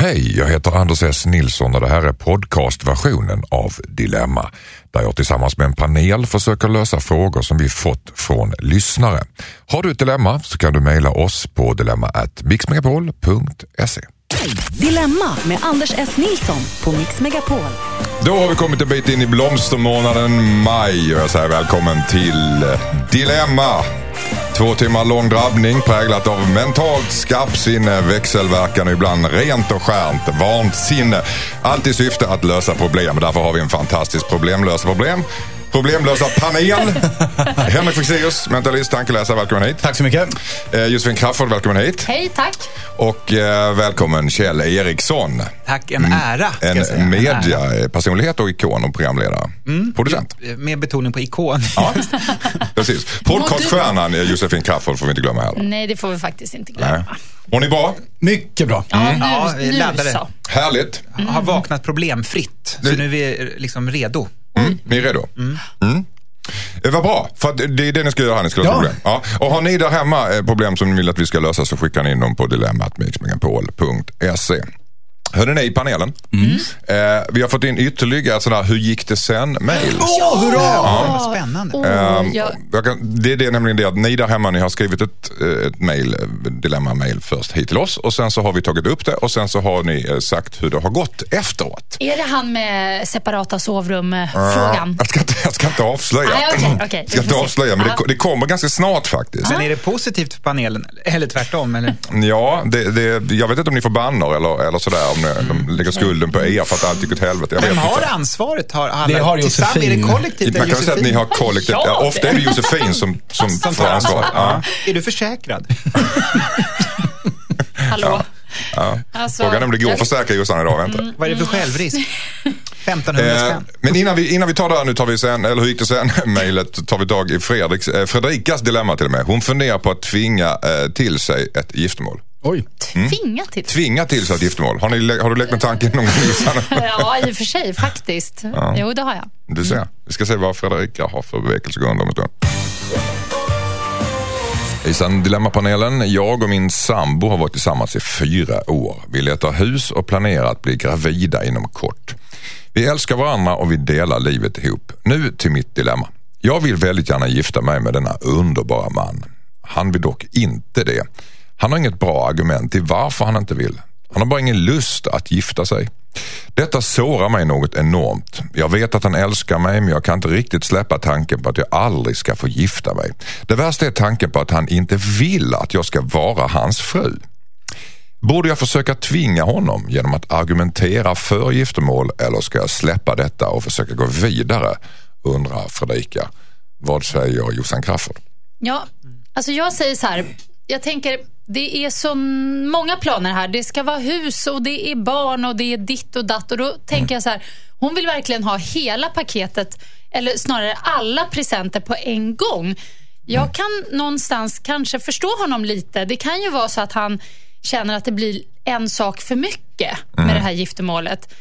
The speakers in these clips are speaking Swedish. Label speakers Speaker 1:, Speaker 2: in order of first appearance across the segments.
Speaker 1: Hej, jag heter Anders S Nilsson och det här är podcastversionen av Dilemma där jag tillsammans med en panel försöker lösa frågor som vi fått från lyssnare. Har du ett dilemma så kan du mejla oss på dilemma@mixmegapol.se.
Speaker 2: Dilemma med Anders S. Nilsson på Mix Megapol.
Speaker 1: Då har vi kommit en bit in i blomstermånaden maj och jag säger välkommen till Dilemma. Två timmar lång drabbning präglat av mentalt skarpsinne, växelverkan och ibland rent och skärt vansinne. Allt i syfte att lösa problem. Därför har vi en fantastisk problemlösa problem. Problemlösa panel. Henrik Fexeus, mentalist, tankeläsare, välkommen hit.
Speaker 3: Tack så mycket.
Speaker 1: Eh, Josefin Crafoord, välkommen hit.
Speaker 4: Hej, tack.
Speaker 1: Och eh, välkommen Kjell Eriksson.
Speaker 3: Tack, en ära. ska jag säga.
Speaker 1: En
Speaker 3: ära.
Speaker 1: mediapersonlighet och ikon och programledare. Producent.
Speaker 3: Med betoning på ikon.
Speaker 1: Ja, precis. Podcaststjärnan eh, Josefin Crafoord får vi inte glömma heller.
Speaker 4: Nej, det får vi faktiskt inte
Speaker 1: Nej.
Speaker 4: glömma.
Speaker 1: Mår ni bra?
Speaker 3: Mycket bra.
Speaker 4: Ja, nu,
Speaker 3: Ja,
Speaker 4: nu
Speaker 3: laddade.
Speaker 4: så.
Speaker 1: Härligt.
Speaker 3: Har vaknat problemfritt. Så nu är vi eh, liksom redo.
Speaker 1: Mm. Ni är redo? Mm. Eh, vad bra, för det är det ni ska göra här. Ni ska lösa
Speaker 3: Ja.
Speaker 1: problem. Ja. Och har ni där hemma eh, problem som ni vill att vi ska lösa så skickar ni in dem på dilemmatmixmegapol.se. Hörde ni i panelen? Eh, vi har fått in ytterligare sådana hur gick det sen-mail.
Speaker 3: Åh, hurra! Ja. Spännande.
Speaker 4: Åh,
Speaker 1: Ehm,
Speaker 4: jag,
Speaker 1: kan, det är det, nämligen det att ni där hemma ni har skrivit ett, eh, ett mail, eh, dilemma-mail först hit till oss och sen så har vi tagit upp det och sen så har ni eh, sagt hur det har gått efteråt.
Speaker 4: är det han med separata sovrum-frågan?
Speaker 1: Jag ska inte, jag ska inte avslöja.
Speaker 4: Nej, okej, okej.
Speaker 1: Jag ska inte avslöja men det,
Speaker 4: Ja.
Speaker 1: det kommer ganska snart faktiskt.
Speaker 3: Men är det positivt för panelen? Eller tvärtom? Eller?
Speaker 1: Ja, det, det, jag vet inte om ni får bannor eller, eller sådär. Om ni, de lägger skulden på er för att allt gick åt helvete. Jag vet
Speaker 3: Vem har
Speaker 1: inte.
Speaker 3: ansvaret? Har alla
Speaker 5: Det har
Speaker 3: tillsammans? Är det kollektivt?
Speaker 1: Man kan säga att ni har kollektivt,
Speaker 4: Ja,
Speaker 1: ja, ofta är det Josefin som, som,
Speaker 3: Som
Speaker 1: får ansvaret. Ja.
Speaker 3: Är du försäkrad?
Speaker 4: Hallå?
Speaker 1: Ja.
Speaker 4: Alltså,
Speaker 1: Frågan är om det går
Speaker 4: jag-
Speaker 1: att försäkra Jossan idag, vänta.
Speaker 3: Vad är det för självrisk? 1500
Speaker 1: Eh,
Speaker 3: spänn.
Speaker 1: men innan vi, innan vi tar det här, nu tar vi sen, eller hur gick det sen, mejlet, tar vi tag i Fredriks, eh, Fredrikas dilemma till och med. Hon funderar på att tvinga eh, till sig ett giftermål.
Speaker 5: Oj.
Speaker 4: Tvinga till.
Speaker 1: Tvinga till sig ett giftermål. Har, ni, har du lekt med tanken någon gång?
Speaker 4: Ja, i och för sig faktiskt. Jo, det har jag.
Speaker 1: Du ser. Vi ska se vad Fredrika har för bevekelsegrunder om en stund. Hejsan Dilemmapanelen. Jag och min sambo har varit tillsammans i fyra år. Vi letar hus och planerar att bli gravida inom kort. Vi älskar varandra och vi delar livet ihop. Nu till mitt dilemma. Jag vill väldigt gärna gifta mig med denna underbara man. Han vill dock inte det. Han har inget bra argument till varför han inte vill. Han har bara ingen lust att gifta sig. Detta sårar mig något enormt. Jag vet att han älskar mig men jag kan inte riktigt släppa tanken på att jag aldrig ska få gifta mig. Det värsta är tanken på att han inte vill att jag ska vara hans fru. Borde jag försöka tvinga honom genom att argumentera för giftermål eller ska jag släppa detta och försöka gå vidare? Undrar Fredrika. Vad säger Jossan Crafoord?
Speaker 4: Ja, alltså jag säger så här. Jag tänker, det är så många planer här. Det ska vara hus och det är barn och det är ditt och datt. Och då tänker jag så här, hon vill verkligen ha hela paketet, eller snarare alla presenter på en gång. Jag kan någonstans kanske förstå honom lite. Det kan ju vara så att han känner att det blir en sak för mycket med det här giftermålet.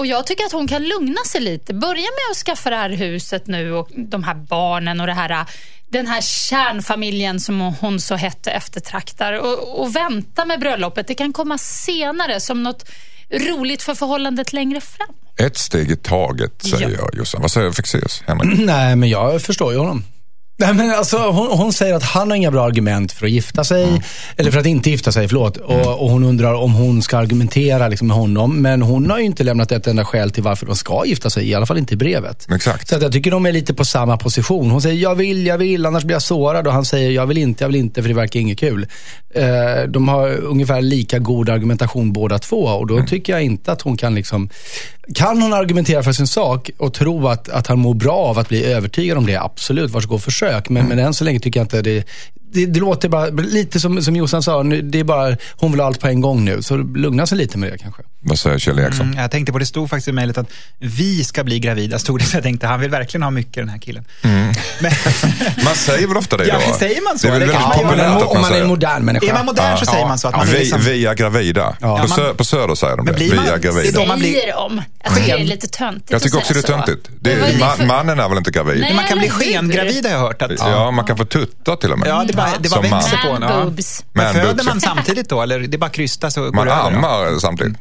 Speaker 4: Och jag tycker att hon kan lugna sig lite. Börja med att skaffa det här huset nu och de här barnen och det här, den här kärnfamiljen som hon så hett eftertraktar. Och, och vänta med bröllopet. Det kan komma senare som något roligt för förhållandet längre fram.
Speaker 1: Ett steg i taget säger
Speaker 4: Ja.
Speaker 1: jag Jossan. Vad säger Fexeus?
Speaker 5: Nej, men jag förstår ju honom. Nej, men alltså, hon, hon säger att han har inga bra argument för att gifta sig, eller för att inte gifta sig, förlåt. Och, och hon undrar om hon ska argumentera liksom, med honom. Men hon har ju inte lämnat ett enda skäl till varför de ska gifta sig, i alla fall inte i brevet.
Speaker 1: Exakt.
Speaker 5: Så att jag tycker de är lite på samma position. Hon säger jag vill, jag vill, annars blir jag sårad. Och han säger jag vill inte, jag vill inte, för det verkar inget kul. Eh, de har ungefär lika god argumentation båda två. Och då tycker jag inte att hon kan liksom... Kan hon argumentera för sin sak och tro att, att han mår bra av att bli övertygad om det, absolut, varsågod och försök. Men, men än så länge tycker jag inte det... Det, det låter bara lite som, som Jossan sa, det är bara, hon vill ha allt på en gång nu. Så lugna sig lite med det kanske.
Speaker 1: Vad säger Kjell Eriksson?
Speaker 3: Mm, jag tänkte på, det stod faktiskt i mejlet att vi ska bli gravida, stod det. Så jag tänkte, han vill verkligen ha mycket den här killen. Men,
Speaker 1: Man säger väl ofta det
Speaker 3: Ja,
Speaker 1: då?
Speaker 3: säger man så?
Speaker 1: Det är väl
Speaker 3: Det
Speaker 1: väldigt
Speaker 3: man
Speaker 1: populärt att
Speaker 5: om
Speaker 1: man
Speaker 5: man är
Speaker 1: säger.
Speaker 5: en modern människa.
Speaker 3: är man modern så säger man så. Att man är
Speaker 1: vi,
Speaker 3: liksom,
Speaker 1: vi är gravida.
Speaker 3: Ja,
Speaker 1: på,
Speaker 3: man-
Speaker 1: sö, på Söder säger de det.
Speaker 3: Men blir
Speaker 1: Vi
Speaker 3: man-
Speaker 1: är
Speaker 3: det är
Speaker 1: gravida.
Speaker 3: man blir-
Speaker 4: Säger de. Jag tycker det är lite töntigt
Speaker 1: Jag tycker också det är töntigt. Det,
Speaker 4: är det
Speaker 1: ma-
Speaker 4: för-
Speaker 1: mannen är väl inte gravid?
Speaker 4: Nej.
Speaker 3: man kan bli skengravid har jag hört. Att,
Speaker 1: Ja, man kan få tutta till och med.
Speaker 3: Ja, det bara, det bara
Speaker 1: man.
Speaker 3: växer på en. Ja. Men
Speaker 1: Man
Speaker 3: föder man samtidigt då, eller det är bara krysta så går
Speaker 1: Man
Speaker 3: det över?
Speaker 1: ammar samtidigt.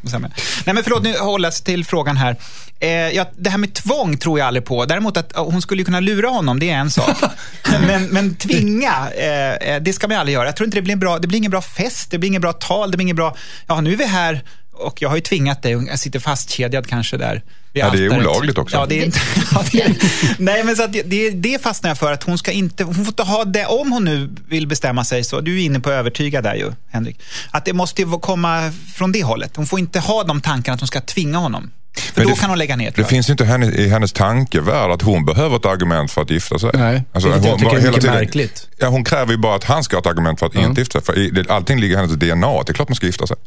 Speaker 3: Nej men förlåt, nu hållas till frågan här. Eh, ja, det här med tvång tror jag aldrig på. Däremot att hon skulle kunna lura honom, det är en sak. men, men tvinga, eh, eh, det ska man aldrig göra. Jag tror inte det blir, en bra, det blir ingen bra fest, det blir ingen bra tal, det blir ingen bra... Ja, nu är vi här och jag har ju tvingat dig jag sitter fastkedjad kanske där.
Speaker 1: Ja, det är olagligt också.
Speaker 3: Ja, det är ja, det är, nej, men så att det, det, fastnar jag för att hon ska inte, hon får inte ha det, om hon nu vill bestämma sig så, du är inne på att övertyga där ju, Henrik, att det måste komma från det hållet. Hon får inte ha de tankarna att hon ska tvinga honom. För
Speaker 1: Men
Speaker 3: då
Speaker 1: det-
Speaker 3: kan hon lägga ner,
Speaker 1: Det
Speaker 3: jag.
Speaker 1: finns ju inte henne, i hennes tankevärld att hon behöver ett argument för att gifta sig.
Speaker 5: Nej, jag
Speaker 1: hon
Speaker 5: tycker
Speaker 1: bara
Speaker 5: är mycket
Speaker 1: tiden-
Speaker 5: märkligt.
Speaker 1: Ja, hon kräver ju bara att han ska ha ett argument för att inte gifta sig. För i- det- allting ligger i hennes DNA. Det är klart man ska gifta sig.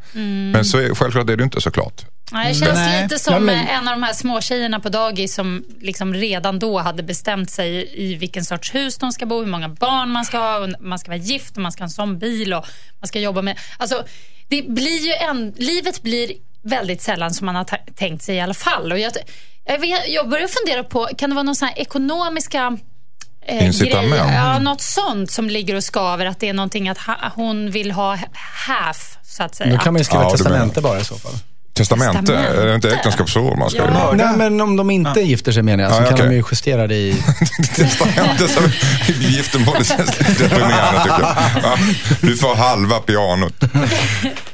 Speaker 1: Men så är, självklart är det inte såklart.
Speaker 4: Ja, det känns
Speaker 3: Nej.
Speaker 4: lite som
Speaker 5: Ja, men-
Speaker 4: en av de här små tjejerna på dagis som liksom redan då hade bestämt sig i vilken sorts hus de ska bo, hur många barn man ska ha, och man ska vara gift och man ska ha en sån bil och man ska jobba med... Alltså, det blir ju en, livet blir väldigt sällan som man har tänkt sig i alla fall. Och jag, jag, vet, jag börjar fundera på, kan det vara någon sån här ekonomiska eh,
Speaker 1: Incitament.
Speaker 4: grejer? Ja, något sånt som ligger och skaver, att det är någonting att ha, hon vill ha half, så att säga.
Speaker 5: Då kan man ju skriva
Speaker 1: Ja,
Speaker 5: testamente bara i så fall.
Speaker 1: Testamente,
Speaker 4: Testamente.
Speaker 1: är det inte äktenskapsförord man ska
Speaker 4: Ja.
Speaker 5: Nej, men om de inte gifter sig menar jag, så
Speaker 1: Ja,
Speaker 5: kan
Speaker 1: okej.
Speaker 5: de ju justera det i...
Speaker 1: Testamente som giftermål, det känns lite deprimerande tycker jag. Ja, du får halva pianot.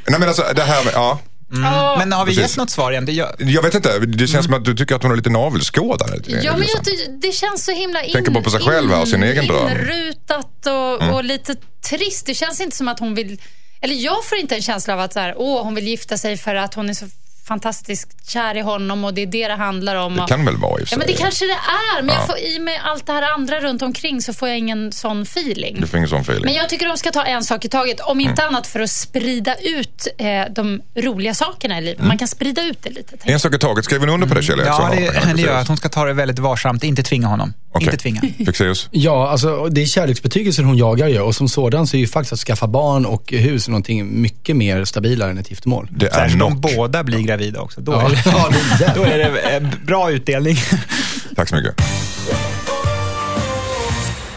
Speaker 1: Nej men alltså det här med, ja.
Speaker 4: Ja.
Speaker 3: Men har vi
Speaker 1: Precis.
Speaker 3: gett något svar igen? Det gör,
Speaker 1: Jag vet inte, det känns som att du tycker att hon är lite navelskådare.
Speaker 4: Ja, men jag, det känns så himla in,
Speaker 1: Tänker bara på sig själv här och sin egen dröm. Mm.
Speaker 4: inrutat och, och lite trist. Det känns inte som att hon vill... Eller jag får inte en känsla av att så här, åh, hon vill gifta sig för att hon är så fantastiskt kär i honom och det är det det handlar om.
Speaker 1: Det kan väl vara i och för
Speaker 4: Ja, men det
Speaker 1: sig.
Speaker 4: kanske det är. Men
Speaker 1: Ja.
Speaker 4: jag får, i med allt det här andra runt omkring så får jag ingen sån feeling.
Speaker 1: Du får ingen sån feeling.
Speaker 4: Men jag tycker de ska ta en sak i taget. Om inte
Speaker 1: Mm.
Speaker 4: annat för att sprida ut eh, de roliga sakerna i livet. Man kan sprida ut det lite.
Speaker 1: En sak i taget, skriver ni under på det Kjell Eriksson?
Speaker 3: ja, det, det gör att hon ska ta det väldigt varsamt, inte tvinga honom.
Speaker 1: Okej.
Speaker 3: Inte tvinga.
Speaker 1: Fexeus?
Speaker 5: Ja, alltså det är kärleksbetygelsen hon jagar ju och som sådan så är ju faktiskt att skaffa barn och hus någonting mycket mer stabilare än ett giftermål.
Speaker 1: Det är
Speaker 3: Särskilt om båda blir gravida också. Då,
Speaker 5: Ja,
Speaker 3: är, det, då är det eh, bra utdelning.
Speaker 1: Tack så mycket.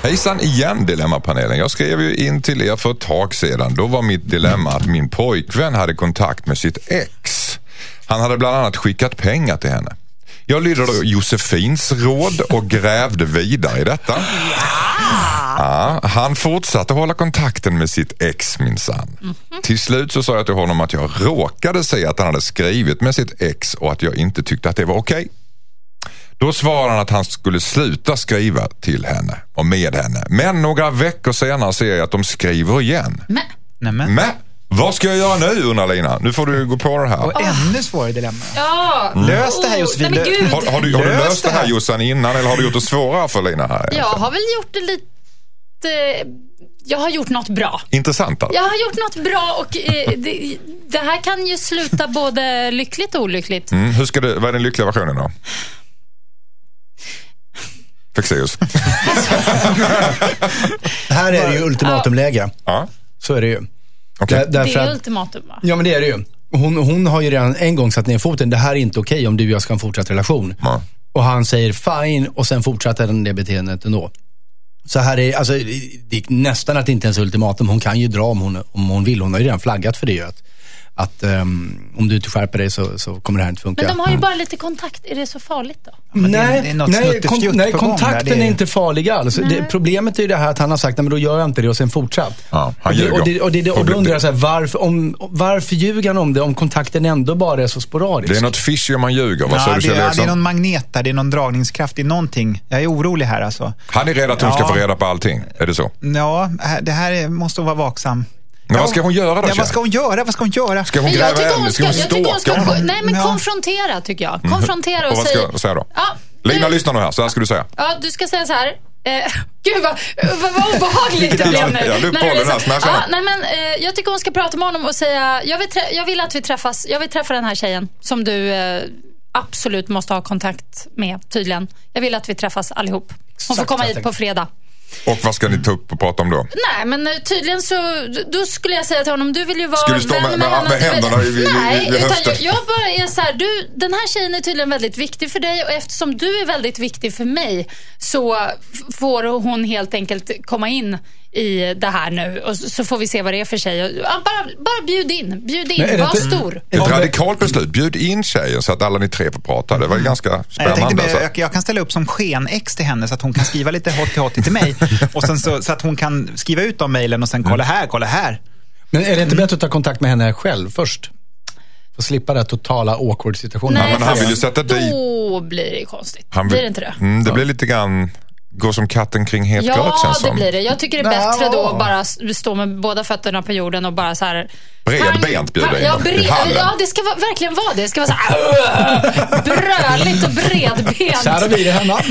Speaker 1: Hejsan igen Dilemmapanelen. Jag skrev ju in till er för ett tag sedan. Då var mitt dilemma att min pojkvän hade kontakt med sitt ex. Han hade bland annat skickat pengar till henne. Jag lydde då Josefins råd och grävde vidare i detta. Ja, han fortsatte hålla kontakten med sitt ex minsann. Till slut så sa jag till honom att jag råkade se att han hade skrivit med sitt ex och att jag inte tyckte att det var okej. Då svarade han att han skulle sluta skriva till henne och med henne. Men några veckor senare ser jag att de skriver igen.
Speaker 4: Men,
Speaker 3: Nämen.
Speaker 1: Men vad ska jag göra nu undrar Lina? Nu får du gå på det här.
Speaker 3: Och ännu svårare dilemma.
Speaker 4: ja.
Speaker 3: Lös det här,
Speaker 4: Oh,
Speaker 3: Josefin.
Speaker 4: Nej, men.
Speaker 1: Har, har, du, har du
Speaker 3: Lös
Speaker 1: löst det
Speaker 3: det
Speaker 1: här
Speaker 3: här.
Speaker 1: Jossan innan eller har du gjort det svårare för Lina här?
Speaker 4: Jag har väl gjort det lite... Jag har gjort något bra.
Speaker 1: Intressant alltså.
Speaker 4: Jag har gjort något bra och eh, det, det här kan ju sluta både lyckligt och olyckligt.
Speaker 1: Mm, hur ska det, vad är den lyckliga versionen då? Fexeus.
Speaker 5: Här är det ju ultimatumläge.
Speaker 1: ja,
Speaker 5: Så är det ju.
Speaker 1: Okej.
Speaker 5: Där-
Speaker 4: Det är
Speaker 5: att-
Speaker 4: ultimatum va?
Speaker 5: Ja, men det är det ju. Hon, hon har ju redan en gång satt ner foten. Det här är inte okej om du och jag ska ha en fortsatt relation.
Speaker 1: Ja.
Speaker 5: Och han säger fine och sen fortsätter den det beteendet ändå. Så här är, alltså, det är nästan att det inte ens är ultimatum. Hon kan ju dra om hon, om hon vill. Hon har ju redan flaggat för det ju. Att, att ehm, om du inte skärper dig så, så kommer det här inte funka.
Speaker 4: Men de har ju bara lite kontakt. Är det så farligt då?
Speaker 3: är-
Speaker 5: nej,
Speaker 3: det är något
Speaker 5: nej,
Speaker 3: snuttefjutt
Speaker 5: nej
Speaker 3: där.
Speaker 5: kontakten
Speaker 3: är-
Speaker 5: är inte farlig alls. Det, problemet är ju det här att han har sagt, nej men då gör jag inte det och sen fortsatt.
Speaker 1: Ja, han
Speaker 5: och, det, och, det, och, det, och då undrar jag så här, varför, om, varför ljuger han om det om kontakten ändå bara är så sporadisk?
Speaker 1: Det är något fishy om man ljuger. Vad
Speaker 3: Ja,
Speaker 1: du
Speaker 3: det,
Speaker 1: Kjell
Speaker 3: ja, det är någon magnet där, det är någon dragningskraft, det är någonting. Jag är orolig här alltså.
Speaker 1: Han är rädd att hon ska
Speaker 3: Ja.
Speaker 1: få reda på allting. Är det så?
Speaker 3: Ja, det här är, måste vara vaksam.
Speaker 1: Men
Speaker 3: ja,
Speaker 1: vad ska hon göra då,
Speaker 3: Ja, vad ska hon göra? Vad ska hon göra?
Speaker 1: Ska hon gräva eld? Ska
Speaker 4: ska,
Speaker 1: hon stalka honom?
Speaker 4: nej, men
Speaker 3: Ja.
Speaker 4: konfrontera tycker jag. Konfrontera och,
Speaker 1: Och vad
Speaker 4: säga...
Speaker 1: ska jag säga då?
Speaker 4: Ja,
Speaker 1: Lina,
Speaker 4: du,
Speaker 1: lyssna nu här. Så här ska du säga.
Speaker 4: ja, du ska säga så här. Eh, gud vad, vad, vad obehagligt det blev nu.
Speaker 1: Ja, du
Speaker 4: blev
Speaker 1: här
Speaker 4: ja, nej, men, eh, Jag tycker hon ska prata med honom och säga, jag vill, trä- jag vill att vi träffas. Jag vill träffa den här tjejen som du eh, absolut måste ha kontakt med tydligen. Jag vill att vi träffas allihop. Hon får
Speaker 5: Exakt
Speaker 4: komma
Speaker 5: vad jag
Speaker 4: hit på fredag.
Speaker 1: Och vad ska ni ta upp och prata om då?
Speaker 4: Nej, men eh, tydligen så, då skulle jag säga till honom, du vill ju vara
Speaker 1: Ska du stå
Speaker 4: vän
Speaker 1: med- med- med
Speaker 4: du vill-
Speaker 1: händerna vid- vid-
Speaker 4: Nej,
Speaker 1: vid
Speaker 4: utan
Speaker 1: höften?
Speaker 4: jag, jag bara är så här, du, den här tjejen är tydligen väldigt viktig för dig och eftersom du är väldigt viktig för mig så får hon helt enkelt komma in i det här nu och så får vi se vad det är för tjej. Ja, bara, bara bjud in, bjud in, var stor.
Speaker 1: Ett radikalt beslut. Bjud in tjejen så att alla ni tre får prata. Det var ju ganska
Speaker 3: Jag,
Speaker 1: spännande.
Speaker 3: tänkte,
Speaker 1: alltså.
Speaker 3: jag, jag kan ställa upp som sken-ex till henne så att hon kan skriva lite hotty hotty till mig. Och sen så, så att hon kan skriva ut de mejlen och sen kolla här, kolla här.
Speaker 5: Men är det inte bättre att ta kontakt med henne själv först? För att slippa den totala awkward situationen.
Speaker 4: Nej,
Speaker 1: han vill ju sätta dit-
Speaker 4: Då blir det konstigt.
Speaker 1: Han vill-
Speaker 4: Blir det inte det?
Speaker 1: Mm, det blir lite grann gå som katten kring het gröt
Speaker 4: Ja,
Speaker 1: känns
Speaker 4: det
Speaker 1: som.
Speaker 4: blir det. Jag tycker det är bättre då att bara stå med båda fötterna på jorden och bara så här...
Speaker 1: Bredbent bjuder in
Speaker 4: Ja, bred, ja, det ska vara, verkligen vara det. Det ska vara så här... Bröligt och bredbent.
Speaker 5: Så här har vi det hemma.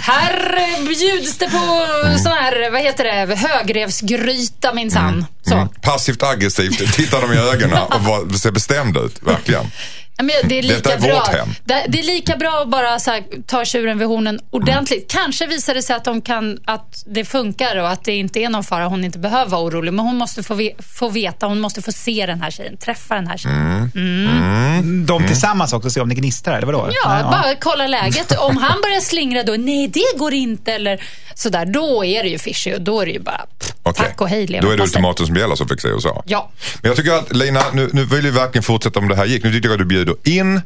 Speaker 4: Här eh, bjuds det på sån här, vad heter det, högrevsgryta minsann. Så.
Speaker 1: Mm. Passivt aggressivt tittar dem i ögonen och ser bestämd ut, verkligen.
Speaker 4: Ja, men det är lika
Speaker 1: Detta är
Speaker 4: bra.
Speaker 1: vårt hem.
Speaker 4: Det, det är lika bra att bara så här, ta tjuren vid hornen ordentligt. Kanske visar det sig att, de kan, att det funkar och att det inte är någon fara. Hon inte behöver vara orolig. Men hon måste få, ve, få veta, hon måste få se den här tjejen, träffa den här tjejen.
Speaker 1: Mm.
Speaker 3: De tillsammans också, se om det gnistrar, eller vadå?
Speaker 4: Ja,
Speaker 3: Nej,
Speaker 4: bara kolla läget. Om han börjar slingra då, nej det går inte eller sådär, då är det ju fishy och då är det ju bara pff,
Speaker 1: Okej.
Speaker 4: tack och hej
Speaker 1: Då är det ultimatum som gäller som fick se och sa.
Speaker 4: Ja.
Speaker 1: Men jag tycker att Lina, nu, nu vill vi verkligen fortsätta om det här gick. Nu tycker jag att du då in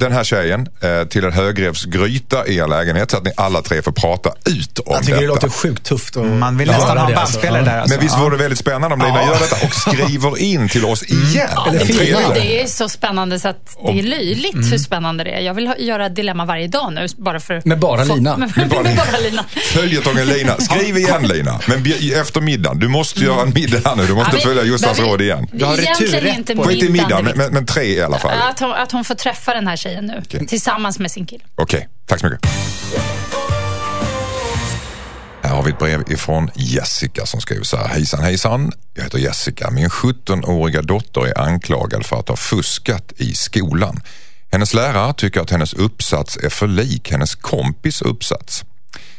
Speaker 1: den här tjejen eh, till en högrevsgryta i er lägenhet så att ni alla tre får prata ut om
Speaker 5: Jag tycker det
Speaker 1: detta.
Speaker 5: låter sjukt tufft. att
Speaker 3: Man vill nästan ha en
Speaker 5: det,
Speaker 3: bandspelare
Speaker 5: Ja.
Speaker 3: där. Alltså.
Speaker 1: Men visst vore det väldigt spännande om Lina
Speaker 3: Ja.
Speaker 1: gör detta och skriver in till oss igen.
Speaker 5: Eller
Speaker 1: En
Speaker 5: filmar.
Speaker 1: tredje gång.
Speaker 4: Det är så spännande så att det är löjligt hur spännande det är. Jag vill ha, göra dilemma varje dag nu. Bara för
Speaker 5: Med bara
Speaker 4: få-
Speaker 5: Lina.
Speaker 4: Med, med bara Lina.
Speaker 1: Följetongen Lina. Skriv igen Lina. Men efter middagen. Du måste göra en middag här nu. Du måste
Speaker 4: Ja, vi-
Speaker 1: följa Gustavs råd igen.
Speaker 3: Du har
Speaker 4: Egentligen
Speaker 3: returrätt
Speaker 4: inte
Speaker 3: på-
Speaker 1: inte middag,
Speaker 4: middagen.
Speaker 1: men, men, men tre i alla fall.
Speaker 4: Att hon, att hon får träffa den här tjejen nu. Tillsammans med sin kille.
Speaker 1: tack så mycket. Här har vi ett brev ifrån Jessica som skriver så här. Hejsan hejsan. Jag heter Jessica. Min 17-åriga dotter är anklagad för att ha fuskat i skolan. Hennes lärare tycker att hennes uppsats är för lik hennes kompis uppsats.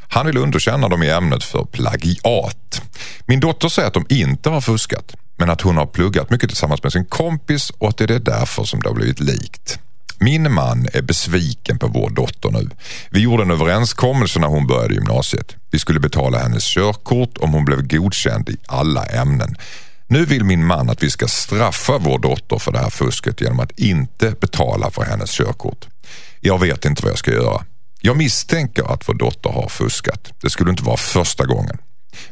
Speaker 1: Han vill underkänna dem i ämnet för plagiat. Min dotter säger att de inte har fuskat men att hon har pluggat mycket tillsammans med sin kompis och att det är därför som det har blivit likt. Min man är besviken på vår dotter nu. Vi gjorde en överenskommelse när hon började gymnasiet. Vi skulle betala hennes körkort om hon blev godkänd i alla ämnen. Nu vill min man att vi ska straffa vår dotter för det här fusket genom att inte betala för hennes körkort. Jag vet inte vad jag ska göra. Jag misstänker att vår dotter har fuskat. Det skulle inte vara första gången.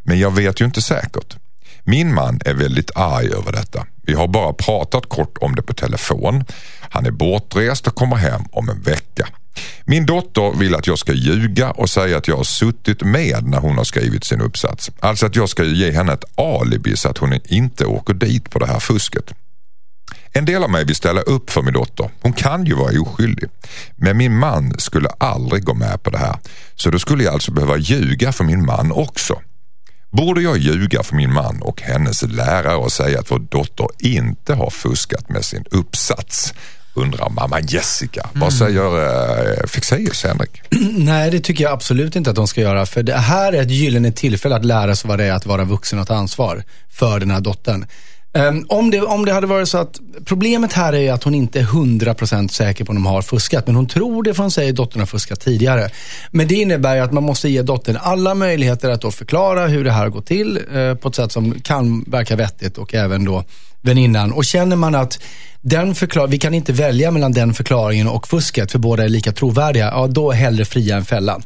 Speaker 1: Men jag vet ju inte säkert. Min man är väldigt arg över detta. Vi har bara pratat kort om det på telefon. Han är bortrest och kommer hem om en vecka. Min dotter vill att jag ska ljuga och säga att jag har suttit med när hon har skrivit sin uppsats. Alltså att jag ska ge henne ett alibi så att hon inte åker dit på det här fusket. En del av mig vill ställa upp för min dotter. Hon kan ju vara oskyldig. Men min man skulle aldrig gå med på det här. Så då skulle jag alltså behöva ljuga för min man också. Borde jag ljuga för min man och hennes lärare och säga att vår dotter inte har fuskat med sin uppsats? Undrar mamma Jessica. Vad säger eh, Fexeus, Henrik?
Speaker 5: Nej, det tycker jag absolut inte att de ska göra. För det här är ett gyllene tillfälle att lära sig vad det är att vara vuxen och ta ansvar för den här dottern. Ehm, om, det, om det hade varit så att, problemet här är att hon inte är 100% säker på om de har fuskat. Men hon tror det för hon säger att dottern har fuskat tidigare. Men det innebär ju att man måste ge dottern alla möjligheter att då förklara hur det här har gått till eh, på ett sätt som kan verka vettigt och även då väninnan. Och känner man att den förklar vi kan inte välja mellan den förklaringen och fusket för båda är lika trovärdiga, ja då hellre fria än fälla.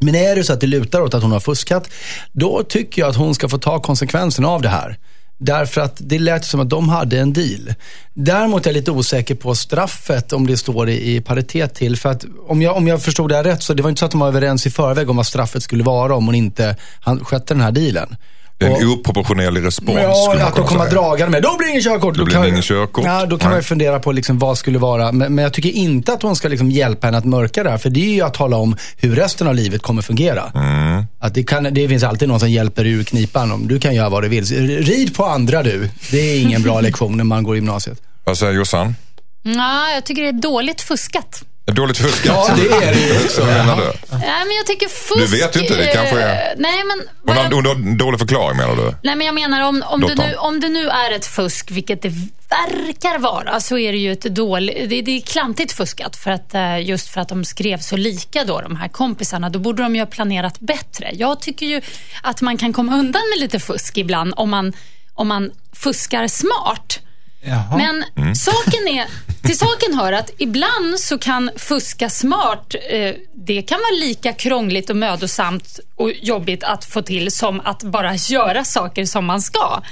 Speaker 5: Men är det så att det lutar åt att hon har fuskat, då tycker jag att hon ska få ta konsekvenserna av det här. Därför att det lät som att de hade en deal. Däremot är jag lite osäker på straffet om det står i, i paritet till. För att om jag, om jag förstod det här rätt så det var inte så att de var överens i förväg om vad straffet skulle vara om hon inte han, skötte den här dealen.
Speaker 1: En
Speaker 5: Och-
Speaker 1: oproportionerlig respons.
Speaker 5: Ja,
Speaker 1: skulle man
Speaker 5: att de kommer dragande med, då blir det ingen körkort.
Speaker 1: Då blir
Speaker 5: kan
Speaker 1: det ingen körkort.
Speaker 5: Ja, då kan man
Speaker 1: Nej.
Speaker 5: ju fundera på liksom vad skulle vara, men, men jag tycker inte att hon ska liksom hjälpa henne att mörka det här, för det är ju att tala om hur resten av livet kommer fungera.
Speaker 1: Mm.
Speaker 5: Att det, kan, det finns alltid någon som hjälper ur knipan. Om du kan göra vad du vill. Rid på andra du. Det är ingen bra lektion när man går i gymnasiet.
Speaker 1: Vad säger Jossan?
Speaker 4: Ja, jag tycker det är dåligt fuskat.
Speaker 1: Dåligt fuskat?
Speaker 5: Ja, det är det ju också.
Speaker 1: Menar du?
Speaker 4: Nej, men jag tycker fusk...
Speaker 1: Du vet ju inte, det kanske är-
Speaker 4: Nej, men...
Speaker 1: Hon har, hon har en dålig förklaring menar du?
Speaker 4: Nej, men jag menar om, om, det
Speaker 1: Lotta.
Speaker 4: nu, om det nu är ett fusk, vilket det verkar vara, så är det ju ett dåligt... Det, det är klantigt fuskat. För att, eh, just för att de skrev så lika då, de här kompisarna. Då borde de ju ha planerat bättre. Jag tycker ju att man kan komma undan med lite fusk ibland om man, om man fuskar smart.
Speaker 3: Jaha.
Speaker 4: Men
Speaker 1: Mm.
Speaker 4: saken är, till saken hör att ibland så kan fuska smart, eh, det kan vara lika krångligt och mödosamt och jobbigt att få till som att bara göra saker som man ska.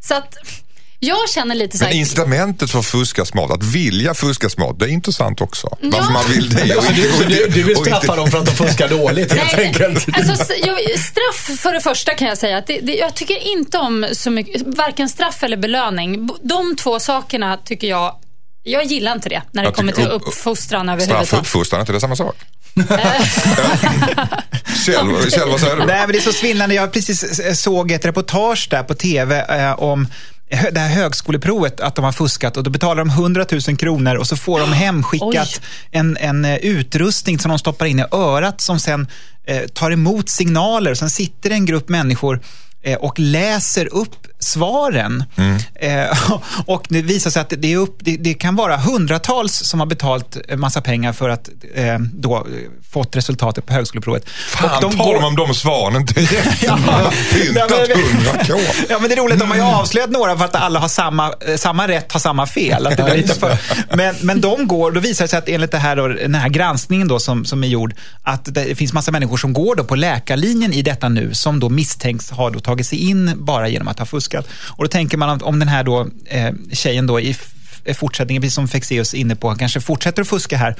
Speaker 4: Så att jag känner lite så
Speaker 1: Men
Speaker 4: här...
Speaker 1: incitamentet för att fuska smart, att vilja fuska smart, det är intressant också. Varför
Speaker 4: Ja.
Speaker 1: man vill det och inte... Och
Speaker 5: du,
Speaker 1: inte-
Speaker 5: du vill
Speaker 1: och inte-
Speaker 5: straffa dem för att de fuskar dåligt helt
Speaker 4: Nej,
Speaker 5: enkelt.
Speaker 4: Alltså, straff för det första kan jag säga. Att det, det, jag tycker inte om så mycket, varken straff eller belöning. De två sakerna tycker jag, jag gillar inte det när det
Speaker 1: Jag
Speaker 4: kommer till
Speaker 1: upp-
Speaker 4: uppfostran
Speaker 1: Straff och
Speaker 4: överhuvudtaget.
Speaker 1: uppfostran, är inte det samma sak? Kjell, Kjell, vad säger du?
Speaker 3: Nej, men det är så svindlande. Jag precis eh, såg ett reportage där på tv eh, om det här högskoleprovet, att de har fuskat och då betalar de 100 000 kronor och så får de hemskickat en, en eh, utrustning som de stoppar in i örat som sen eh, tar emot signaler. Sen sitter en grupp människor eh, och läser upp svaren. Eh, och det visar sig att det, är upp, det, det kan vara hundratals som har betalt en massa pengar för att eh, då eh, fått resultatet på högskoleprovet.
Speaker 1: Fan,
Speaker 3: och de
Speaker 1: tar
Speaker 3: går-
Speaker 1: de om de svaren rätt?
Speaker 3: Ja.
Speaker 1: Pyntat 100 k.
Speaker 3: Ja, men det är roligt, de har ju avslöjat några för att alla har samma, eh, samma rätt, har samma fel. Att det blir lite för, men, men de går, då visar det sig att enligt det här då, den här granskningen då som, som är gjord, att det finns massa människor som går då på läkarlinjen i detta nu, som då misstänks ha då tagit sig in bara genom att ha fuskat. Och då tänker man om den här då, eh, tjejen då i fortsättningen, precis som Fexeus är inne på, kanske fortsätter att fuska här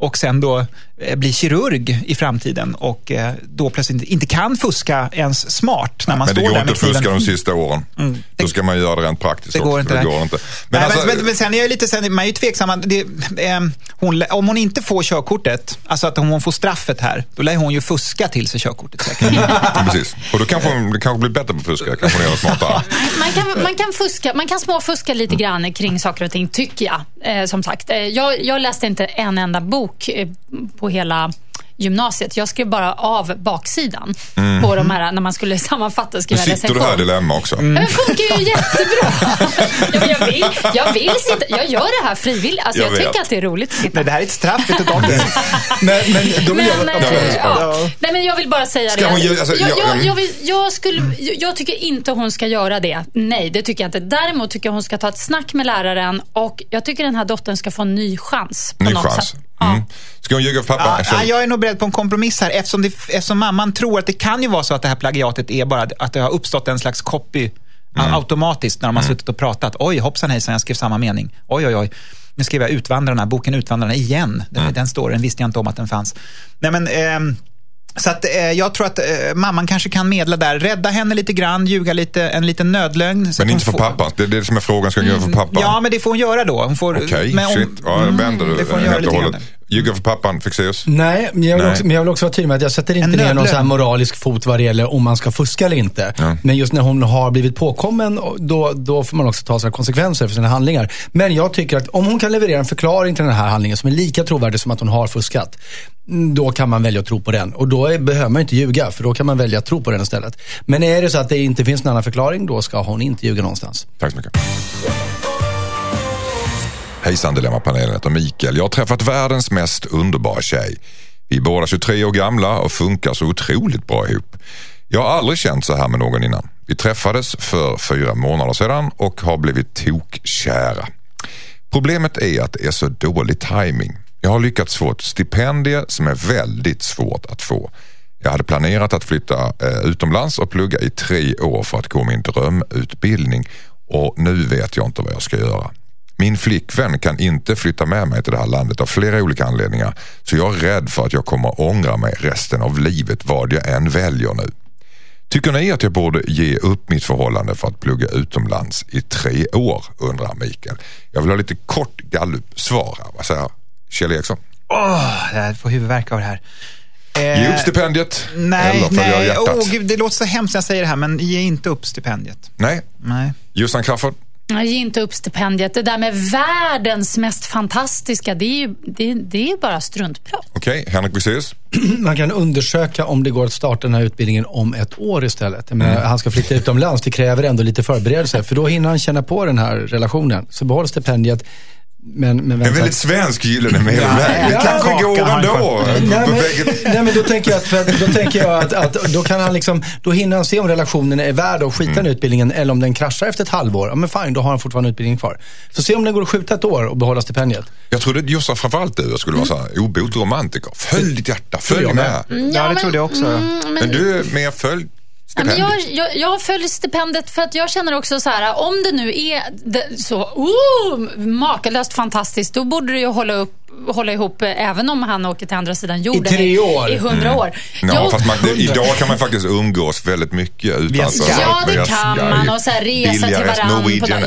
Speaker 3: och sen då eh, blir kirurg i framtiden och eh, då plötsligt inte kan fuska ens smart när man
Speaker 1: Men det
Speaker 3: står
Speaker 1: går
Speaker 3: där
Speaker 1: inte
Speaker 3: med
Speaker 1: att fuska de sista åren. Då ska man göra det rent praktiskt
Speaker 3: Det går
Speaker 1: också,
Speaker 3: inte.
Speaker 1: för Det går inte.
Speaker 3: Men,
Speaker 1: Men
Speaker 3: Nej,
Speaker 1: alltså,
Speaker 3: men, men, men sen är jag lite, sen, man är ju tveksam. Det, eh, hon, om hon inte får körkortet, alltså att hon får straffet här, då lär hon ju fuska till sig körkortet säkert.
Speaker 1: precis. Och då kanske hon det kanske blir bättre på att fuska, kanske hon det smartare.
Speaker 4: Man kan, man, kan fuska, man kan småfuska lite grann kring saker och ting, tycker jag. Eh, som sagt, eh, jag, jag läste inte en enda bok eh, på hela gymnasiet. Jag skrev bara av baksidan på de här, när man skulle sammanfatta och
Speaker 1: Nu
Speaker 4: skriva
Speaker 1: sitter du här i
Speaker 4: recension.
Speaker 1: dilemma också.
Speaker 4: Men det funkar ju jättebra. ja, jag, vill, jag vill sitta, jag gör det här frivilligt. Alltså,
Speaker 1: Jag
Speaker 4: jag, tycker att det är roligt att sitta
Speaker 3: Nej, det här är ett straff, om det.
Speaker 5: Men, men då vill
Speaker 4: men,
Speaker 5: jag...
Speaker 4: eh,
Speaker 5: Ja,
Speaker 4: ja. Nej, men jag vill bara säga
Speaker 1: Ska
Speaker 4: det.
Speaker 1: hon alltså,
Speaker 4: jag,
Speaker 1: jag-
Speaker 4: jag, vill, jag, skulle, jag, jag tycker inte hon ska göra det. Nej, det tycker jag inte. Däremot tycker jag hon ska ta ett snack med läraren och jag tycker den här dottern ska få en ny chans. På
Speaker 1: Ny
Speaker 4: något
Speaker 1: chans.
Speaker 4: Sätt.
Speaker 1: Mm. Ska hon ljuga för pappa?
Speaker 3: Ja, ja, jag är nog beredd på en kompromiss här eftersom, det, eftersom mamman tror att det kan ju vara så att det här plagiatet är bara att det har uppstått en slags copy
Speaker 1: Mm.
Speaker 3: automatiskt när de har suttit och pratat. Oj, hoppsan hejsan, jag skrev samma mening. Oj, oj, oj. Nu skrev jag Utvandrarna, boken Utvandrarna igen. Den,
Speaker 1: Mm.
Speaker 3: den står, den visste jag inte om att den fanns. Nej, men, ehm, så att, eh, jag tror att eh, mamman kanske kan medla där. Rädda henne lite grann, ljuga lite, en liten nödlögn.
Speaker 1: Men inte för
Speaker 3: får-
Speaker 1: pappan. Det är det som är frågan. Ska hon göra för pappan?
Speaker 3: Ja, men det får hon göra då. Hon får,
Speaker 1: Okej,
Speaker 3: om-
Speaker 1: shit. Ja,
Speaker 3: Mm,
Speaker 1: vänder du
Speaker 3: det får hon göra lite grann.
Speaker 1: Ljuga för pappan, Fexeus?
Speaker 5: Nej, men jag, vill
Speaker 1: Nej.
Speaker 5: också, men jag vill också vara tydlig med att jag sätter inte
Speaker 3: En
Speaker 5: ner någon så här moralisk fot vad det gäller om man ska fuska eller inte.
Speaker 1: Ja.
Speaker 5: Men just när hon har blivit påkommen, då, då får man också ta sina konsekvenser för sina handlingar. Men jag tycker att om hon kan leverera en förklaring till den här handlingen som är lika trovärdig som att hon har fuskat, mm, då kan man välja att tro på den. Och då är, behöver man inte ljuga, för då kan man välja att tro på den istället. Men är det så att det inte finns någon annan förklaring, då ska hon inte ljuga någonstans.
Speaker 1: Tack så mycket. Hejsan Dilemmapanelen, heter Mikael. Jag har träffat världens mest underbara tjej. Vi är båda 23 år gamla och funkar så otroligt bra ihop. Jag har aldrig känt så här med någon innan. Vi träffades för fyra månader sedan och har blivit tokkära. Problemet är att det är så dålig timing. Jag har lyckats få ett stipendie som är väldigt svårt att få. Jag hade planerat att flytta eh, utomlands och plugga i tre år för att gå min drömutbildning och nu vet jag inte vad jag ska göra. Min flickvän kan inte flytta med mig till det här landet av flera olika anledningar så jag är rädd för att jag kommer ångra mig resten av livet vad jag än väljer nu. Tycker ni att jag borde ge upp mitt förhållande för att plugga utomlands i tre år? undrar Mikael. Jag vill ha lite kort gallup-svar. Vad säger Kjell Eriksson?
Speaker 3: Åh, jag får huvudvärk av det här.
Speaker 1: Ge
Speaker 3: Eh,
Speaker 1: upp stipendiet
Speaker 3: Nej,
Speaker 1: eller följa
Speaker 3: nej.
Speaker 1: hjärtat?
Speaker 3: Oh, gud, det låter så hemskt när jag säger det här, men ge inte upp stipendiet.
Speaker 1: Nej.
Speaker 3: Nej.
Speaker 1: Jossan Crafoord?
Speaker 4: Jag ger inte upp stipendiet. Det där med världens mest fantastiska, det är ju, det, det är bara struntprat.
Speaker 1: Okej, Henrik Wexeus?
Speaker 5: Man kan undersöka om det går att starta den här utbildningen om ett år istället. Jag menar, Han ska flytta utomlands, det kräver ändå lite förberedelse. För då hinner han känna på den här relationen. Så behåll stipendiet. Men, men
Speaker 1: En väldigt svensk gyllene medelväg. Det
Speaker 3: Ja,
Speaker 1: kanske går ändå.
Speaker 5: Nej men,
Speaker 1: Bägge-
Speaker 5: nej men då tänker jag att, då tänker jag att, att då kan han liksom, då hinner han se om relationen är värd att skita
Speaker 1: Mm.
Speaker 5: den utbildningen eller om den kraschar efter ett halvår. Ja men fine, då har han fortfarande utbildningen kvar. Så se om den går att skjuta ett år och behålla stipendiet.
Speaker 1: Jag trodde Jossan framförallt du skulle vara så här obotlig romantiker. Följ ditt hjärta, följ med.
Speaker 5: med.
Speaker 3: Ja, det trodde jag också.
Speaker 4: Mm, men,
Speaker 1: Men du är mer följ
Speaker 4: Ja, men jag, jag, jag följer stipendiet för att jag känner också så här, om det nu är så oh, makalöst fantastiskt, då borde det ju hålla, upp, hålla ihop eh, även om han åker till andra sidan jorden
Speaker 5: tre år.
Speaker 4: i hundra år.
Speaker 1: Ja,
Speaker 4: Jag-
Speaker 1: fast man, det, idag kan man faktiskt umgås väldigt mycket utan
Speaker 3: Via
Speaker 1: så-.
Speaker 4: Ja, det kan man. Och så här resa till varandra. På dag.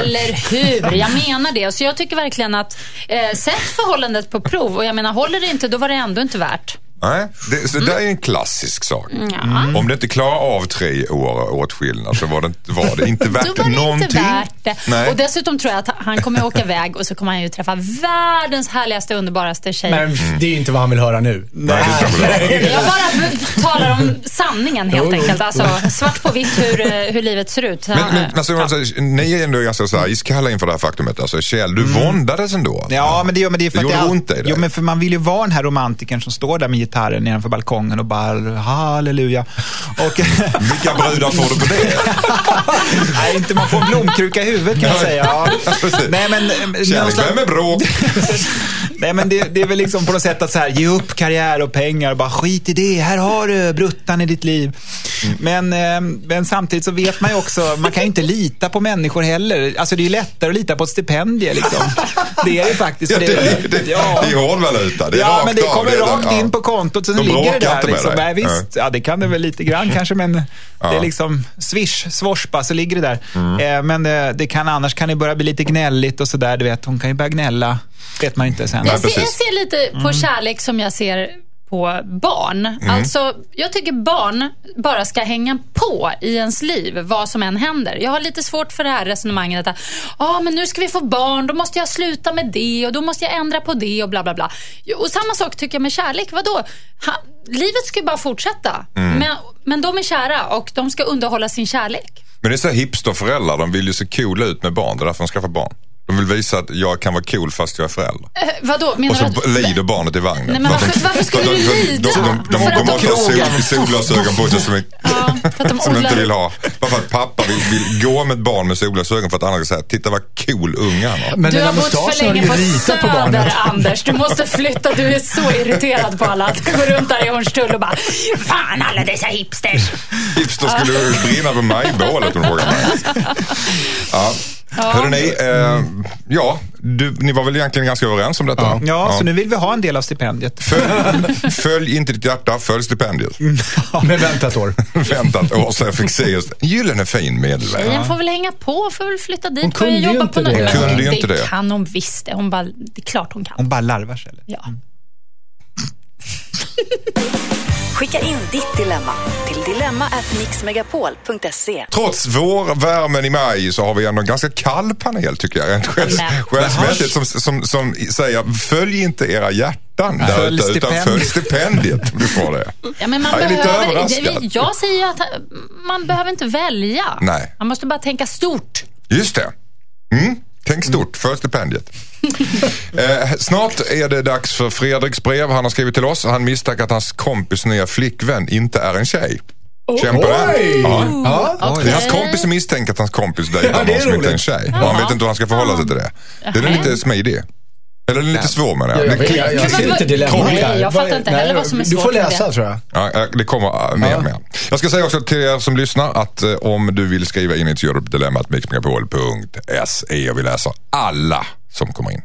Speaker 4: Eller hur? Jag menar det. Så jag tycker verkligen att eh, sätt förhållandet på prov. Och jag menar, håller det inte, då var det ändå inte värt.
Speaker 1: Nej, det, så det är en klassisk sak.
Speaker 4: Mm.
Speaker 1: Om det inte klarar av tre år åtskillnad så var det, inte- var det inte
Speaker 4: Då
Speaker 1: värt
Speaker 4: var det
Speaker 1: någonting.
Speaker 4: inte värt det.
Speaker 1: Nej.
Speaker 4: Och dessutom tror jag att han kommer att åka iväg och så kommer han ju träffa världens härligaste, underbaraste tjej.
Speaker 5: Men det är ju inte vad han vill höra nu.
Speaker 1: Nej, det vara.
Speaker 4: Jag bara talar om sanningen helt enkelt. Alltså svart på vitt hur, eh, hur livet ser ut.
Speaker 1: Men, men
Speaker 4: Ja.
Speaker 1: alltså, alltså, ni är ändå ganska så här iskalla inför det här faktumet. Alltså, Kjell, du våndades ändå.
Speaker 3: Mm. Ja, men det, gör- men det är för
Speaker 1: Det
Speaker 3: att all-
Speaker 1: ont i dig.
Speaker 3: Jo, men för man vill ju vara den här romantikern som står där med gitarren nedanför balkongen och bara halleluja. Och,
Speaker 1: Vilka brudar får du på det?
Speaker 3: nej, inte man får en blomkruka i huvudet kan jag säga. Ja. Nej, men, eh, någon
Speaker 1: Kärlek,
Speaker 3: slags-
Speaker 1: vem är bråk?
Speaker 3: Nej, men det, det är väl liksom på något sätt att så här, ge upp karriär och pengar och bara skit i det. Här har du bruttan i ditt liv. Men, eh, men samtidigt så vet man ju också, man kan ju inte lita på människor heller. Alltså det är ju lättare att lita på ett stipendium liksom. Det är det faktiskt.
Speaker 1: Ja,
Speaker 3: för
Speaker 1: det, det,
Speaker 3: ja.
Speaker 1: det är hårdvaluta. Det är
Speaker 3: Ja, men det
Speaker 1: av.
Speaker 3: kommer
Speaker 1: är-
Speaker 3: rakt
Speaker 1: ja.
Speaker 3: in på kontot så
Speaker 1: De
Speaker 3: ligger det där.
Speaker 1: inte med
Speaker 3: Liksom. Nej, visst, ja, det kan det väl lite grann kanske, men det
Speaker 1: Ja.
Speaker 3: är liksom swish, swoshba så ligger det där.
Speaker 1: Mm.
Speaker 3: Eh, men eh, det kan, annars kan det börja bli lite gnälligt och sådär. Du vet, hon kan ju börja gnälla. Vet man inte sen.
Speaker 4: Jag ser, jag ser lite på kärlek som jag ser på barn. Alltså, jag tycker barn bara ska hänga på i ens liv, vad som än händer. Jag har lite svårt för det här resonemanget att ah, men nu ska vi få barn, då måste jag sluta med det och då måste jag ändra på det och bla bla bla. Och samma sak tycker jag med kärlek. Vadå? Ha, livet ska ju bara fortsätta. Men, men de är kära och de ska underhålla sin kärlek.
Speaker 1: Men det är så hipsterföräldrar, de vill ju se coola ut med barn. Det är därför de skaffar barn. De vill visa att jag kan vara cool fast jag är förälder.
Speaker 4: Eh, vadå? Menar
Speaker 1: Och så
Speaker 4: att-
Speaker 1: lider barnet i vagnen.
Speaker 4: Nej, men varför- varför skulle du lida?
Speaker 1: De, de, de, de,
Speaker 4: de
Speaker 1: måste ha sol, solglasögon på sig som, är,
Speaker 4: Ja, de
Speaker 1: som
Speaker 4: odlar-
Speaker 1: inte vill ha. Bara för att pappa vill, vill gå med ett barn med solglasögon för att andra ska säga, titta vad cool unge han har.
Speaker 5: Men
Speaker 4: Du har bott för länge på
Speaker 5: lite på.
Speaker 4: Söder, Anders. Du måste flytta. Du är så irriterad på alla. Du går runt där i Hornstull och bara Fan alla dessa hipsters.
Speaker 1: Hipster skulle brinna på majbålet om du frågar mig. Ja. Hörde ni, eh, ja, du, ni var väl egentligen ganska överens om detta?
Speaker 3: Ja, så nu vill vi ha en del av stipendiet.
Speaker 1: Följ, följ inte ditt hjärta, följ stipendiet.
Speaker 5: Men vänta ett år.
Speaker 1: Vänta ett år så jag fick se just en gyllene fin medelväg.
Speaker 4: Tjejen får väl hänga på, får väl flytta dit,
Speaker 5: Hon kunde ju
Speaker 4: jobba
Speaker 5: inte
Speaker 4: på något.
Speaker 5: det.
Speaker 1: Kunde ju inte det.
Speaker 4: kan hon visst det. Hon bara, det är klart hon kan.
Speaker 3: Hon bara larvar sig. Eller?
Speaker 4: Ja.
Speaker 2: Skicka in ditt dilemma till dilemma@mixmegapol.se.
Speaker 1: Trots vårvärmen i maj så har vi ändå en ganska kall panel tycker jag. Rent själsmässigt som, som, som säger följ inte era hjärtan där
Speaker 3: Följ
Speaker 1: ute utan följ
Speaker 3: stipendiet.
Speaker 1: om du får det.
Speaker 4: Ja, men man
Speaker 1: Jag är lite
Speaker 4: behöver,
Speaker 1: överraskad.
Speaker 4: jag säger att man behöver inte välja.
Speaker 1: Nej.
Speaker 4: Man måste bara tänka stort.
Speaker 1: Just det. Mm. Tänk stort, följ stipendiet. eh, snart är det dags för Fredriks brev. Han har skrivit till oss. Han misstänker att hans kompis nya flickvän inte är en tjej. Känn på den. Ja.
Speaker 5: Ja.
Speaker 1: Det är hans kompis som misstänker att hans kompis dejtar
Speaker 5: Ja,
Speaker 1: någon som inte är en tjej. Och han vet inte hur han ska förhålla sig till det. Den är lite smidig. Eller lite svår menar
Speaker 5: Jag,
Speaker 1: jag.
Speaker 5: jag, jag, jag ser
Speaker 4: vad-
Speaker 5: dilemmat
Speaker 4: Nej,
Speaker 5: här.
Speaker 4: jag fattar inte heller vad som är
Speaker 5: Du
Speaker 4: svårt
Speaker 5: får
Speaker 4: med
Speaker 5: läsa
Speaker 4: det.
Speaker 5: tror jag.
Speaker 1: Ja, det kommer mer
Speaker 5: Ja.
Speaker 1: och mer. Jag ska säga också till er som lyssnar att eh, om du vill skriva in ett gör du på dilemmat mixmegapol.se vi läser alla som kommer in.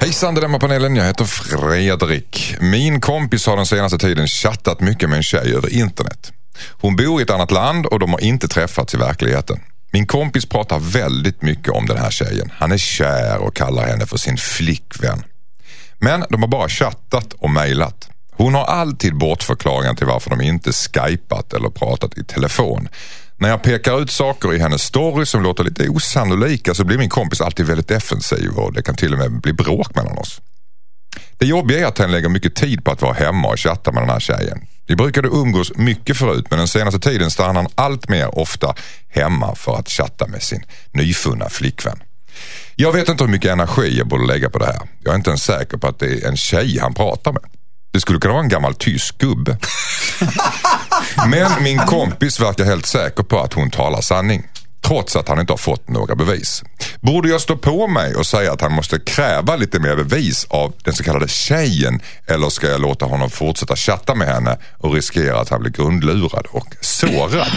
Speaker 1: Hejsan Dilemmapanelen, jag heter Fredrik. Min kompis har den senaste tiden chattat mycket med en tjej över internet. Hon bor i ett annat land och de har inte träffats i verkligheten. Min kompis pratar väldigt mycket om den här tjejen. Han är kär och kallar henne för sin flickvän. Men de har bara chattat och mejlat. Hon har alltid bortförklaringen till varför de inte skypat eller pratat i telefon. När jag pekar ut saker i hennes story som låter lite osannolika så blir min kompis alltid väldigt defensiv och det kan till och med bli bråk mellan oss. Det jobbiga är att han lägger mycket tid på att vara hemma och chatta med den här tjejen. Vi brukade umgås mycket förut men den senaste tiden stannar han allt mer ofta hemma för att chatta med sin nyfunna flickvän. Jag vet inte hur mycket energi jag borde lägga på det här. Jag är inte ens säker på att det är en tjej han pratar med. Det skulle kunna vara en gammal tysk gubbe. Men min kompis verkar helt säker på att hon talar sanning. Trots att han inte har fått några bevis. Borde jag stå på mig och säga att han måste kräva lite mer bevis av den så kallade tjejen eller ska jag låta honom fortsätta chatta med henne och riskera att han blir grundlurad och sårad?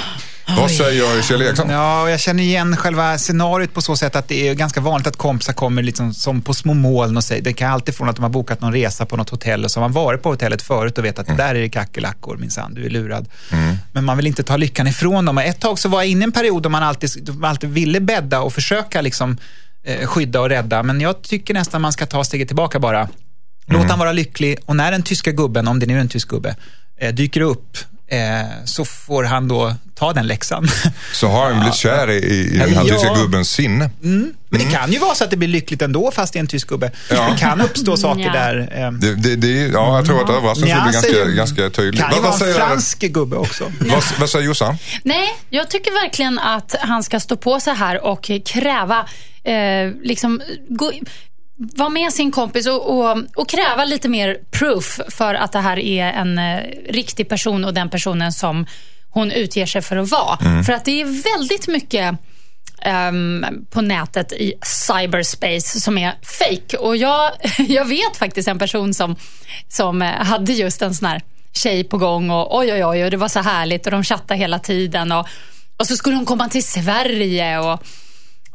Speaker 1: Vad säger Kjell Eriksson?
Speaker 3: Ja, jag känner igen själva scenariot på så sätt att det är ganska vanligt att kompisar kommer liksom som på små moln och säger, det kan alltid från att de har bokat någon resa på något hotell och så har man varit på hotellet förut och vet att mm. där är det kackerlackor minsann, du är lurad. Mm. Men man vill inte ta lyckan ifrån dem. Och ett tag så var jag inne i en period då man alltid, man alltid ville bädda och försöka liksom, eh, skydda och rädda. Men jag tycker nästan man ska ta steget tillbaka bara. Låt mm. han vara lycklig och när den tyska gubben, om det nu är en tysk gubbe, eh, dyker upp eh, så får han då ta den läxan.
Speaker 1: Så har han blivit kär i, i den här ja. tyska gubbens sinne?
Speaker 3: Mm. Men det kan ju vara så att det blir lyckligt ändå fast det är en tysk gubbe. Ja. Det kan uppstå saker ja. där.
Speaker 1: Eh. Det, det, det, ja, jag tror att överraskningen blir ganska, ganska tydlig.
Speaker 3: kan ju vara en fransk gubbe också.
Speaker 1: vad, vad säger Jossan?
Speaker 4: Nej, jag tycker verkligen att han ska stå på sig här och kräva eh, liksom, gå, vara med sin kompis och, och, och, kräva lite mer proof för att det här är en eh, riktig person och den personen som hon utger sig för att vara. Mm. För att det är väldigt mycket um, på nätet i cyberspace som är fake. Och jag, jag vet faktiskt en person som, som eh, hade just en sån här tjej på gång och oj, oj, oj, och det var så härligt och de chattade hela tiden. Och, och så skulle hon komma till Sverige och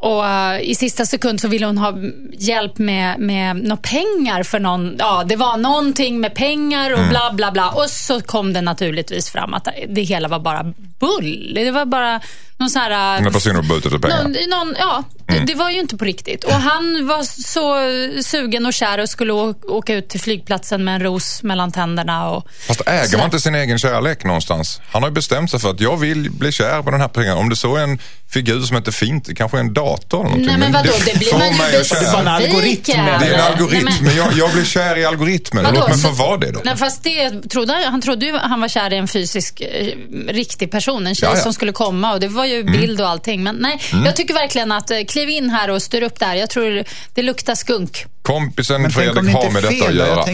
Speaker 4: och uh, i sista sekund så ville hon ha hjälp med, med några pengar för någon. Ja, det var någonting med pengar och mm. bla bla bla. Och så kom det naturligtvis fram att det hela var bara bull. Det var bara någon sån här...
Speaker 1: Den personen var ute efter pengar?
Speaker 4: Någon, någon, ja, mm. det, var ju inte på riktigt. Och han var så sugen och kär och skulle åka ut till flygplatsen med en ros mellan tänderna. Och,
Speaker 1: Fast äger så. man inte sin egen kärlek någonstans? Han har ju bestämt sig för att jag vill bli kär på den här pengen. Om det så är en figur som inte är fint, det kanske är en dator eller
Speaker 4: Nej men vadå, det, det blir man ju
Speaker 3: Det är bara en algoritm.
Speaker 1: Det är en algoritm, Nej, men... men jag, jag, blir kär i algoritmen. Vadå? Låt mig få vara det då.
Speaker 4: Nej, fast det trodde, han trodde ju han var kär i en fysisk, eh, riktig person. En tjej ja, ja. som skulle komma och det var ju mm. bild och allting. Men nej, mm. jag tycker verkligen att eh, kliv in här och styr upp där. Jag tror det luktar skunk.
Speaker 1: Kompisen Fredrik har med detta att göra.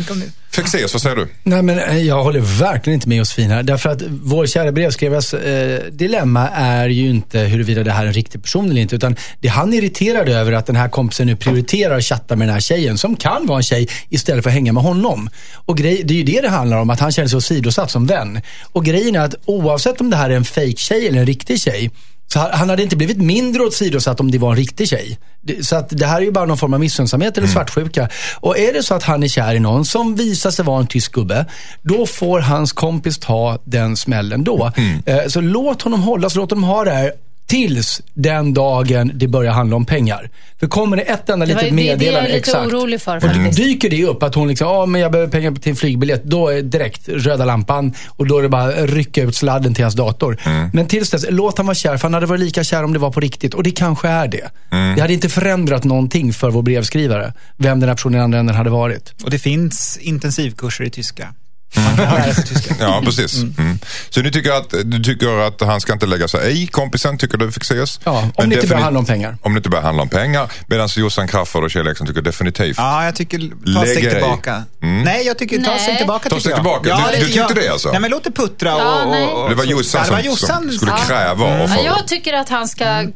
Speaker 1: Fexeus, vad säger du?
Speaker 5: Nej, men eh, jag håller verkligen inte med Josefin här. Därför att vår kära brevskrivares eh, dilemma är ju inte huruvida det här är en riktig person eller inte. Utan det han är irriterad över att den här kompisen nu prioriterar att chatta med den här tjejen, som kan vara en tjej, istället för att hänga med honom. Och grej, det är ju det det handlar om, att han känner sig åsidosatt som vän. Och grejen är att oavsett om det här är en fake tjej eller en riktig tjej, så han hade inte blivit mindre åsidosatt om det var en riktig tjej. Så att det här är ju bara någon form av missunnsamhet eller mm. svartsjuka. Och är det så att han är kär i någon som visar sig vara en tysk gubbe, då får hans kompis ta den smällen då. Mm. Eh, så låt honom hållas, låt honom ha det här Tills den dagen det börjar handla om pengar. För kommer det ett enda litet meddelande,
Speaker 4: det är jag lite exakt, orolig för,
Speaker 5: och dyker det upp att hon liksom, ja men jag behöver pengar till en flygbiljett. Då är direkt röda lampan och då är det bara att rycka ut sladden till hans dator. Mm. Men tills dess, låt han vara kär. För han hade varit lika kär om det var på riktigt. Och det kanske är det. Mm. Det hade inte förändrat någonting för vår brevskrivare. Vem den här personen i andra änden hade varit.
Speaker 3: Och det finns intensivkurser i tyska.
Speaker 1: Ja, precis. Mm. Mm. Så du tycker, att, du tycker att han ska inte lägga sig i kompisen, tycker du fixeras?
Speaker 5: Ja, om Men det inte börjar handla om pengar.
Speaker 1: Om det inte börjar handla om pengar. Medan Jossan Crafoord och Kjell Eriksson tycker definitivt.
Speaker 3: Ja, jag tycker ta steg tillbaka. Mm. Nej, jag tycker ta steg tillbaka.
Speaker 1: Ta steg tillbaka? Ja, du, du tyckte det alltså?
Speaker 3: Nej, men låt det puttra och... och,
Speaker 1: och det var Jossan som, som skulle kräva mm.
Speaker 4: ja, Jag tycker att han ska mm.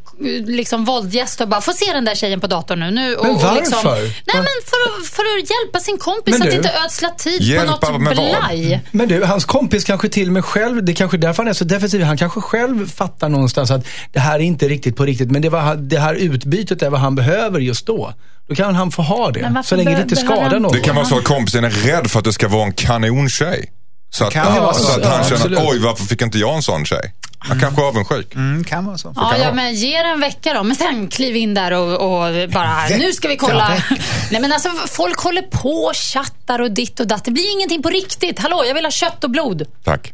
Speaker 4: liksom våldgästa och bara, få se den där tjejen på datorn nu. nu
Speaker 5: och, men varför? Och liksom,
Speaker 4: nej, men för att, för att hjälpa sin kompis men att inte ödsla tid på något
Speaker 1: med
Speaker 4: paj.
Speaker 5: Men du, hans kompis kanske till och med själv, det är kanske därför han är så defensiv, han kanske själv fattar någonstans att det här är inte riktigt på riktigt, men det, var, det här utbytet är vad han behöver just då. Då kan han få ha det, så länge det inte skadar någon.
Speaker 1: Det kan vara så att kompisen är rädd för att det ska vara en kanontjej. Så att,
Speaker 3: kan det vara
Speaker 1: så
Speaker 3: så.
Speaker 1: att han
Speaker 5: Ja,
Speaker 1: känner, oj varför fick inte jag en sån tjej? Han kanske är avundsjuk.
Speaker 3: Mm, kan vara så.
Speaker 4: Ja, ja,
Speaker 1: vara.
Speaker 4: men ge det en vecka då. Men sen kliv in där och, och bara, nu ska vi kolla. Nej men alltså folk håller på och chattar och ditt och datt. Det blir ingenting på riktigt. Hallå, jag vill ha kött och blod.
Speaker 1: Tack.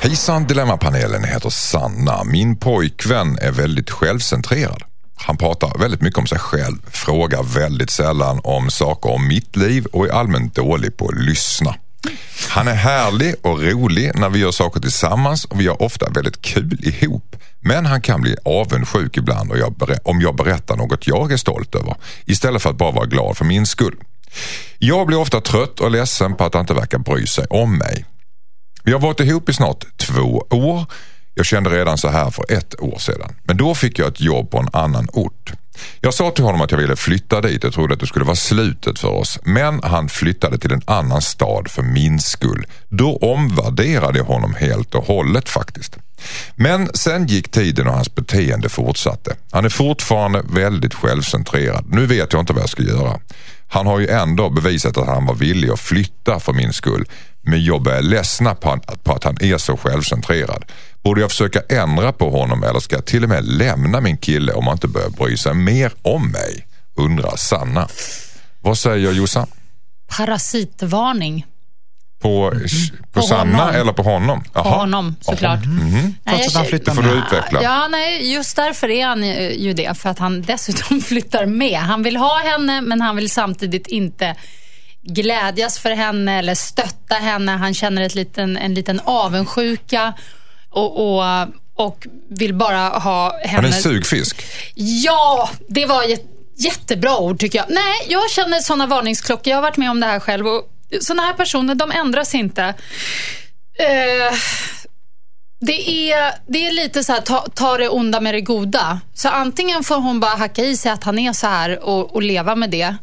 Speaker 1: Hejsan Dilemmapanelen heter Sanna. Min pojkvän är väldigt självcentrerad. Han pratar väldigt mycket om sig själv, frågar väldigt sällan om saker om mitt liv och är allmänt dålig på att lyssna. Han är härlig och rolig när vi gör saker tillsammans och vi har ofta väldigt kul ihop. Men han kan bli avundsjuk ibland och jag om jag berättar något jag är stolt över istället för att bara vara glad för min skull. Jag blir ofta trött och ledsen på att han inte verkar bry sig om mig. Vi har varit ihop i snart två år. Jag kände redan så här för ett år sedan. Men då fick jag ett jobb på en annan ort. Jag sa till honom att jag ville flytta dit. Jag trodde att det skulle vara slutet för oss. Men han flyttade till en annan stad för min skull. Då omvärderade jag honom helt och hållet faktiskt. Men sen gick tiden och hans beteende fortsatte. Han är fortfarande väldigt självcentrerad. Nu vet jag inte vad jag ska göra. Han har ju ändå bevisat att han var villig att flytta för min skull. Men jag börjar ledsna på, på att han är så självcentrerad. Borde jag försöka ändra på honom eller ska jag till och med lämna min kille om han inte börjar bry sig mer om mig? Undrar Sanna. Vad säger Jossan?
Speaker 4: Parasitvarning.
Speaker 1: På, på,
Speaker 4: På
Speaker 1: Sanna
Speaker 4: honom.
Speaker 1: eller på honom?
Speaker 4: På
Speaker 1: Jaha.
Speaker 4: honom såklart. Nej,
Speaker 3: Trots att han flyttar
Speaker 1: får du utveckla.
Speaker 4: Ja, nej, just därför är han ju det. För att han dessutom flyttar med. Han vill ha henne, men han vill samtidigt inte glädjas för henne eller stötta henne. Han känner ett liten, en liten avundsjuka och, och, och vill bara ha
Speaker 1: Han är
Speaker 4: henne...
Speaker 1: sugfisk.
Speaker 4: Ja, det var ett jättebra ord tycker jag. Nej, jag känner sådana varningsklockor. Jag har varit med om det här själv. Och sådana här personer, de ändras inte. Eh, det, är, det är lite så här, ta, ta det onda med det goda. Så antingen får hon bara hacka i sig att han är så här och, och leva med det.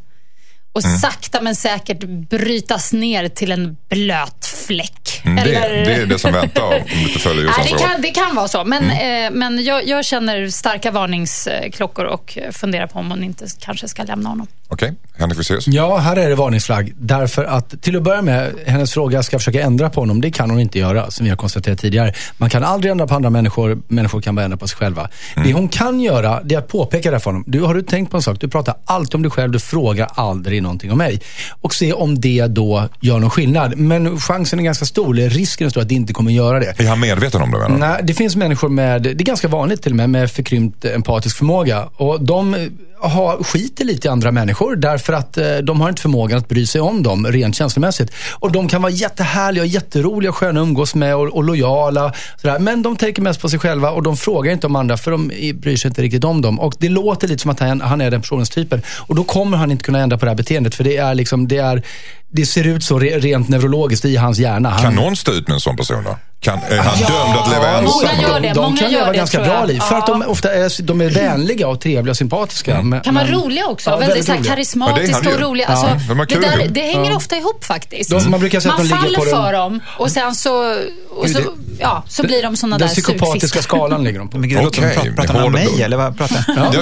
Speaker 4: Och
Speaker 1: Mm.
Speaker 4: sakta men säkert brytas ner till en blöt fläck.
Speaker 1: Mm, det,
Speaker 4: Eller-
Speaker 1: det är det som väntar om du följer Jossans
Speaker 4: det, kan, det kan vara så. Men,
Speaker 1: Mm.
Speaker 4: eh, men jag, jag känner starka varningsklockor och funderar på om hon inte kanske ska lämna honom.
Speaker 1: Okej, Henrik Fexeus.
Speaker 5: Ja, här är det varningsflagg. Därför att, till att börja med, hennes fråga, ska jag försöka ändra på honom? Det kan hon inte göra, som vi har konstaterat tidigare. Man kan aldrig ändra på andra människor, människor kan bara ändra på sig själva. Det hon kan göra, det är att påpeka det för honom. Du, har du tänkt på en sak? Du pratar alltid om dig själv, du frågar aldrig någonting om mig. Och se om det då gör någon skillnad. Men chansen är ganska stor, eller risken är stor att det inte kommer göra det.
Speaker 1: Är han medveten om det menar?
Speaker 5: Nej, det finns människor med, det är ganska vanligt till och med, med förkrympt empatisk förmåga. Och de ha, skiter lite i andra människor därför att eh, de har inte förmågan att bry sig om dem rent känslomässigt. Och de kan vara jättehärliga jätteroliga sköna att umgås med och, och lojala. Sådär. Men de tänker mest på sig själva och de frågar inte om andra för de bryr sig inte riktigt om dem. Och det låter lite som att han, han är den personens typen. Och då kommer han inte kunna ändra på det här beteendet för det är liksom, det är, det ser ut så rent neurologiskt i hans hjärna. Han,
Speaker 1: Kan någon stå ut med en sån person då? Kan, är han dömd att leva ensam?
Speaker 4: Många gör
Speaker 5: de,
Speaker 4: det,
Speaker 5: de
Speaker 4: många
Speaker 5: kan
Speaker 4: gör
Speaker 5: leva
Speaker 4: det,
Speaker 5: ganska bra liv. För att de
Speaker 4: Ja.
Speaker 5: ofta är, de är vänliga och trevliga och sympatiska. Men,
Speaker 4: Kan vara roliga också.
Speaker 5: Ja,
Speaker 4: väldigt,
Speaker 5: väldigt.
Speaker 1: Ja,
Speaker 4: karismatiska
Speaker 1: han
Speaker 4: och roliga.
Speaker 1: Ja,
Speaker 4: Alltså,
Speaker 1: de har
Speaker 4: det,
Speaker 1: kul
Speaker 4: där,
Speaker 1: ihop.
Speaker 4: det hänger ofta ihop faktiskt.
Speaker 5: De- man brukar säga att
Speaker 4: man
Speaker 5: de ligger
Speaker 4: faller
Speaker 5: på den-
Speaker 4: för dem och sen så, och så, ja, så blir de
Speaker 5: Den
Speaker 4: där
Speaker 5: psykopatiska
Speaker 4: sugfiskar.
Speaker 5: skalan ligger de på.
Speaker 3: Men gud,
Speaker 1: Okej,
Speaker 3: pratar han om mig
Speaker 1: då.
Speaker 3: eller vad pratar
Speaker 1: Ja.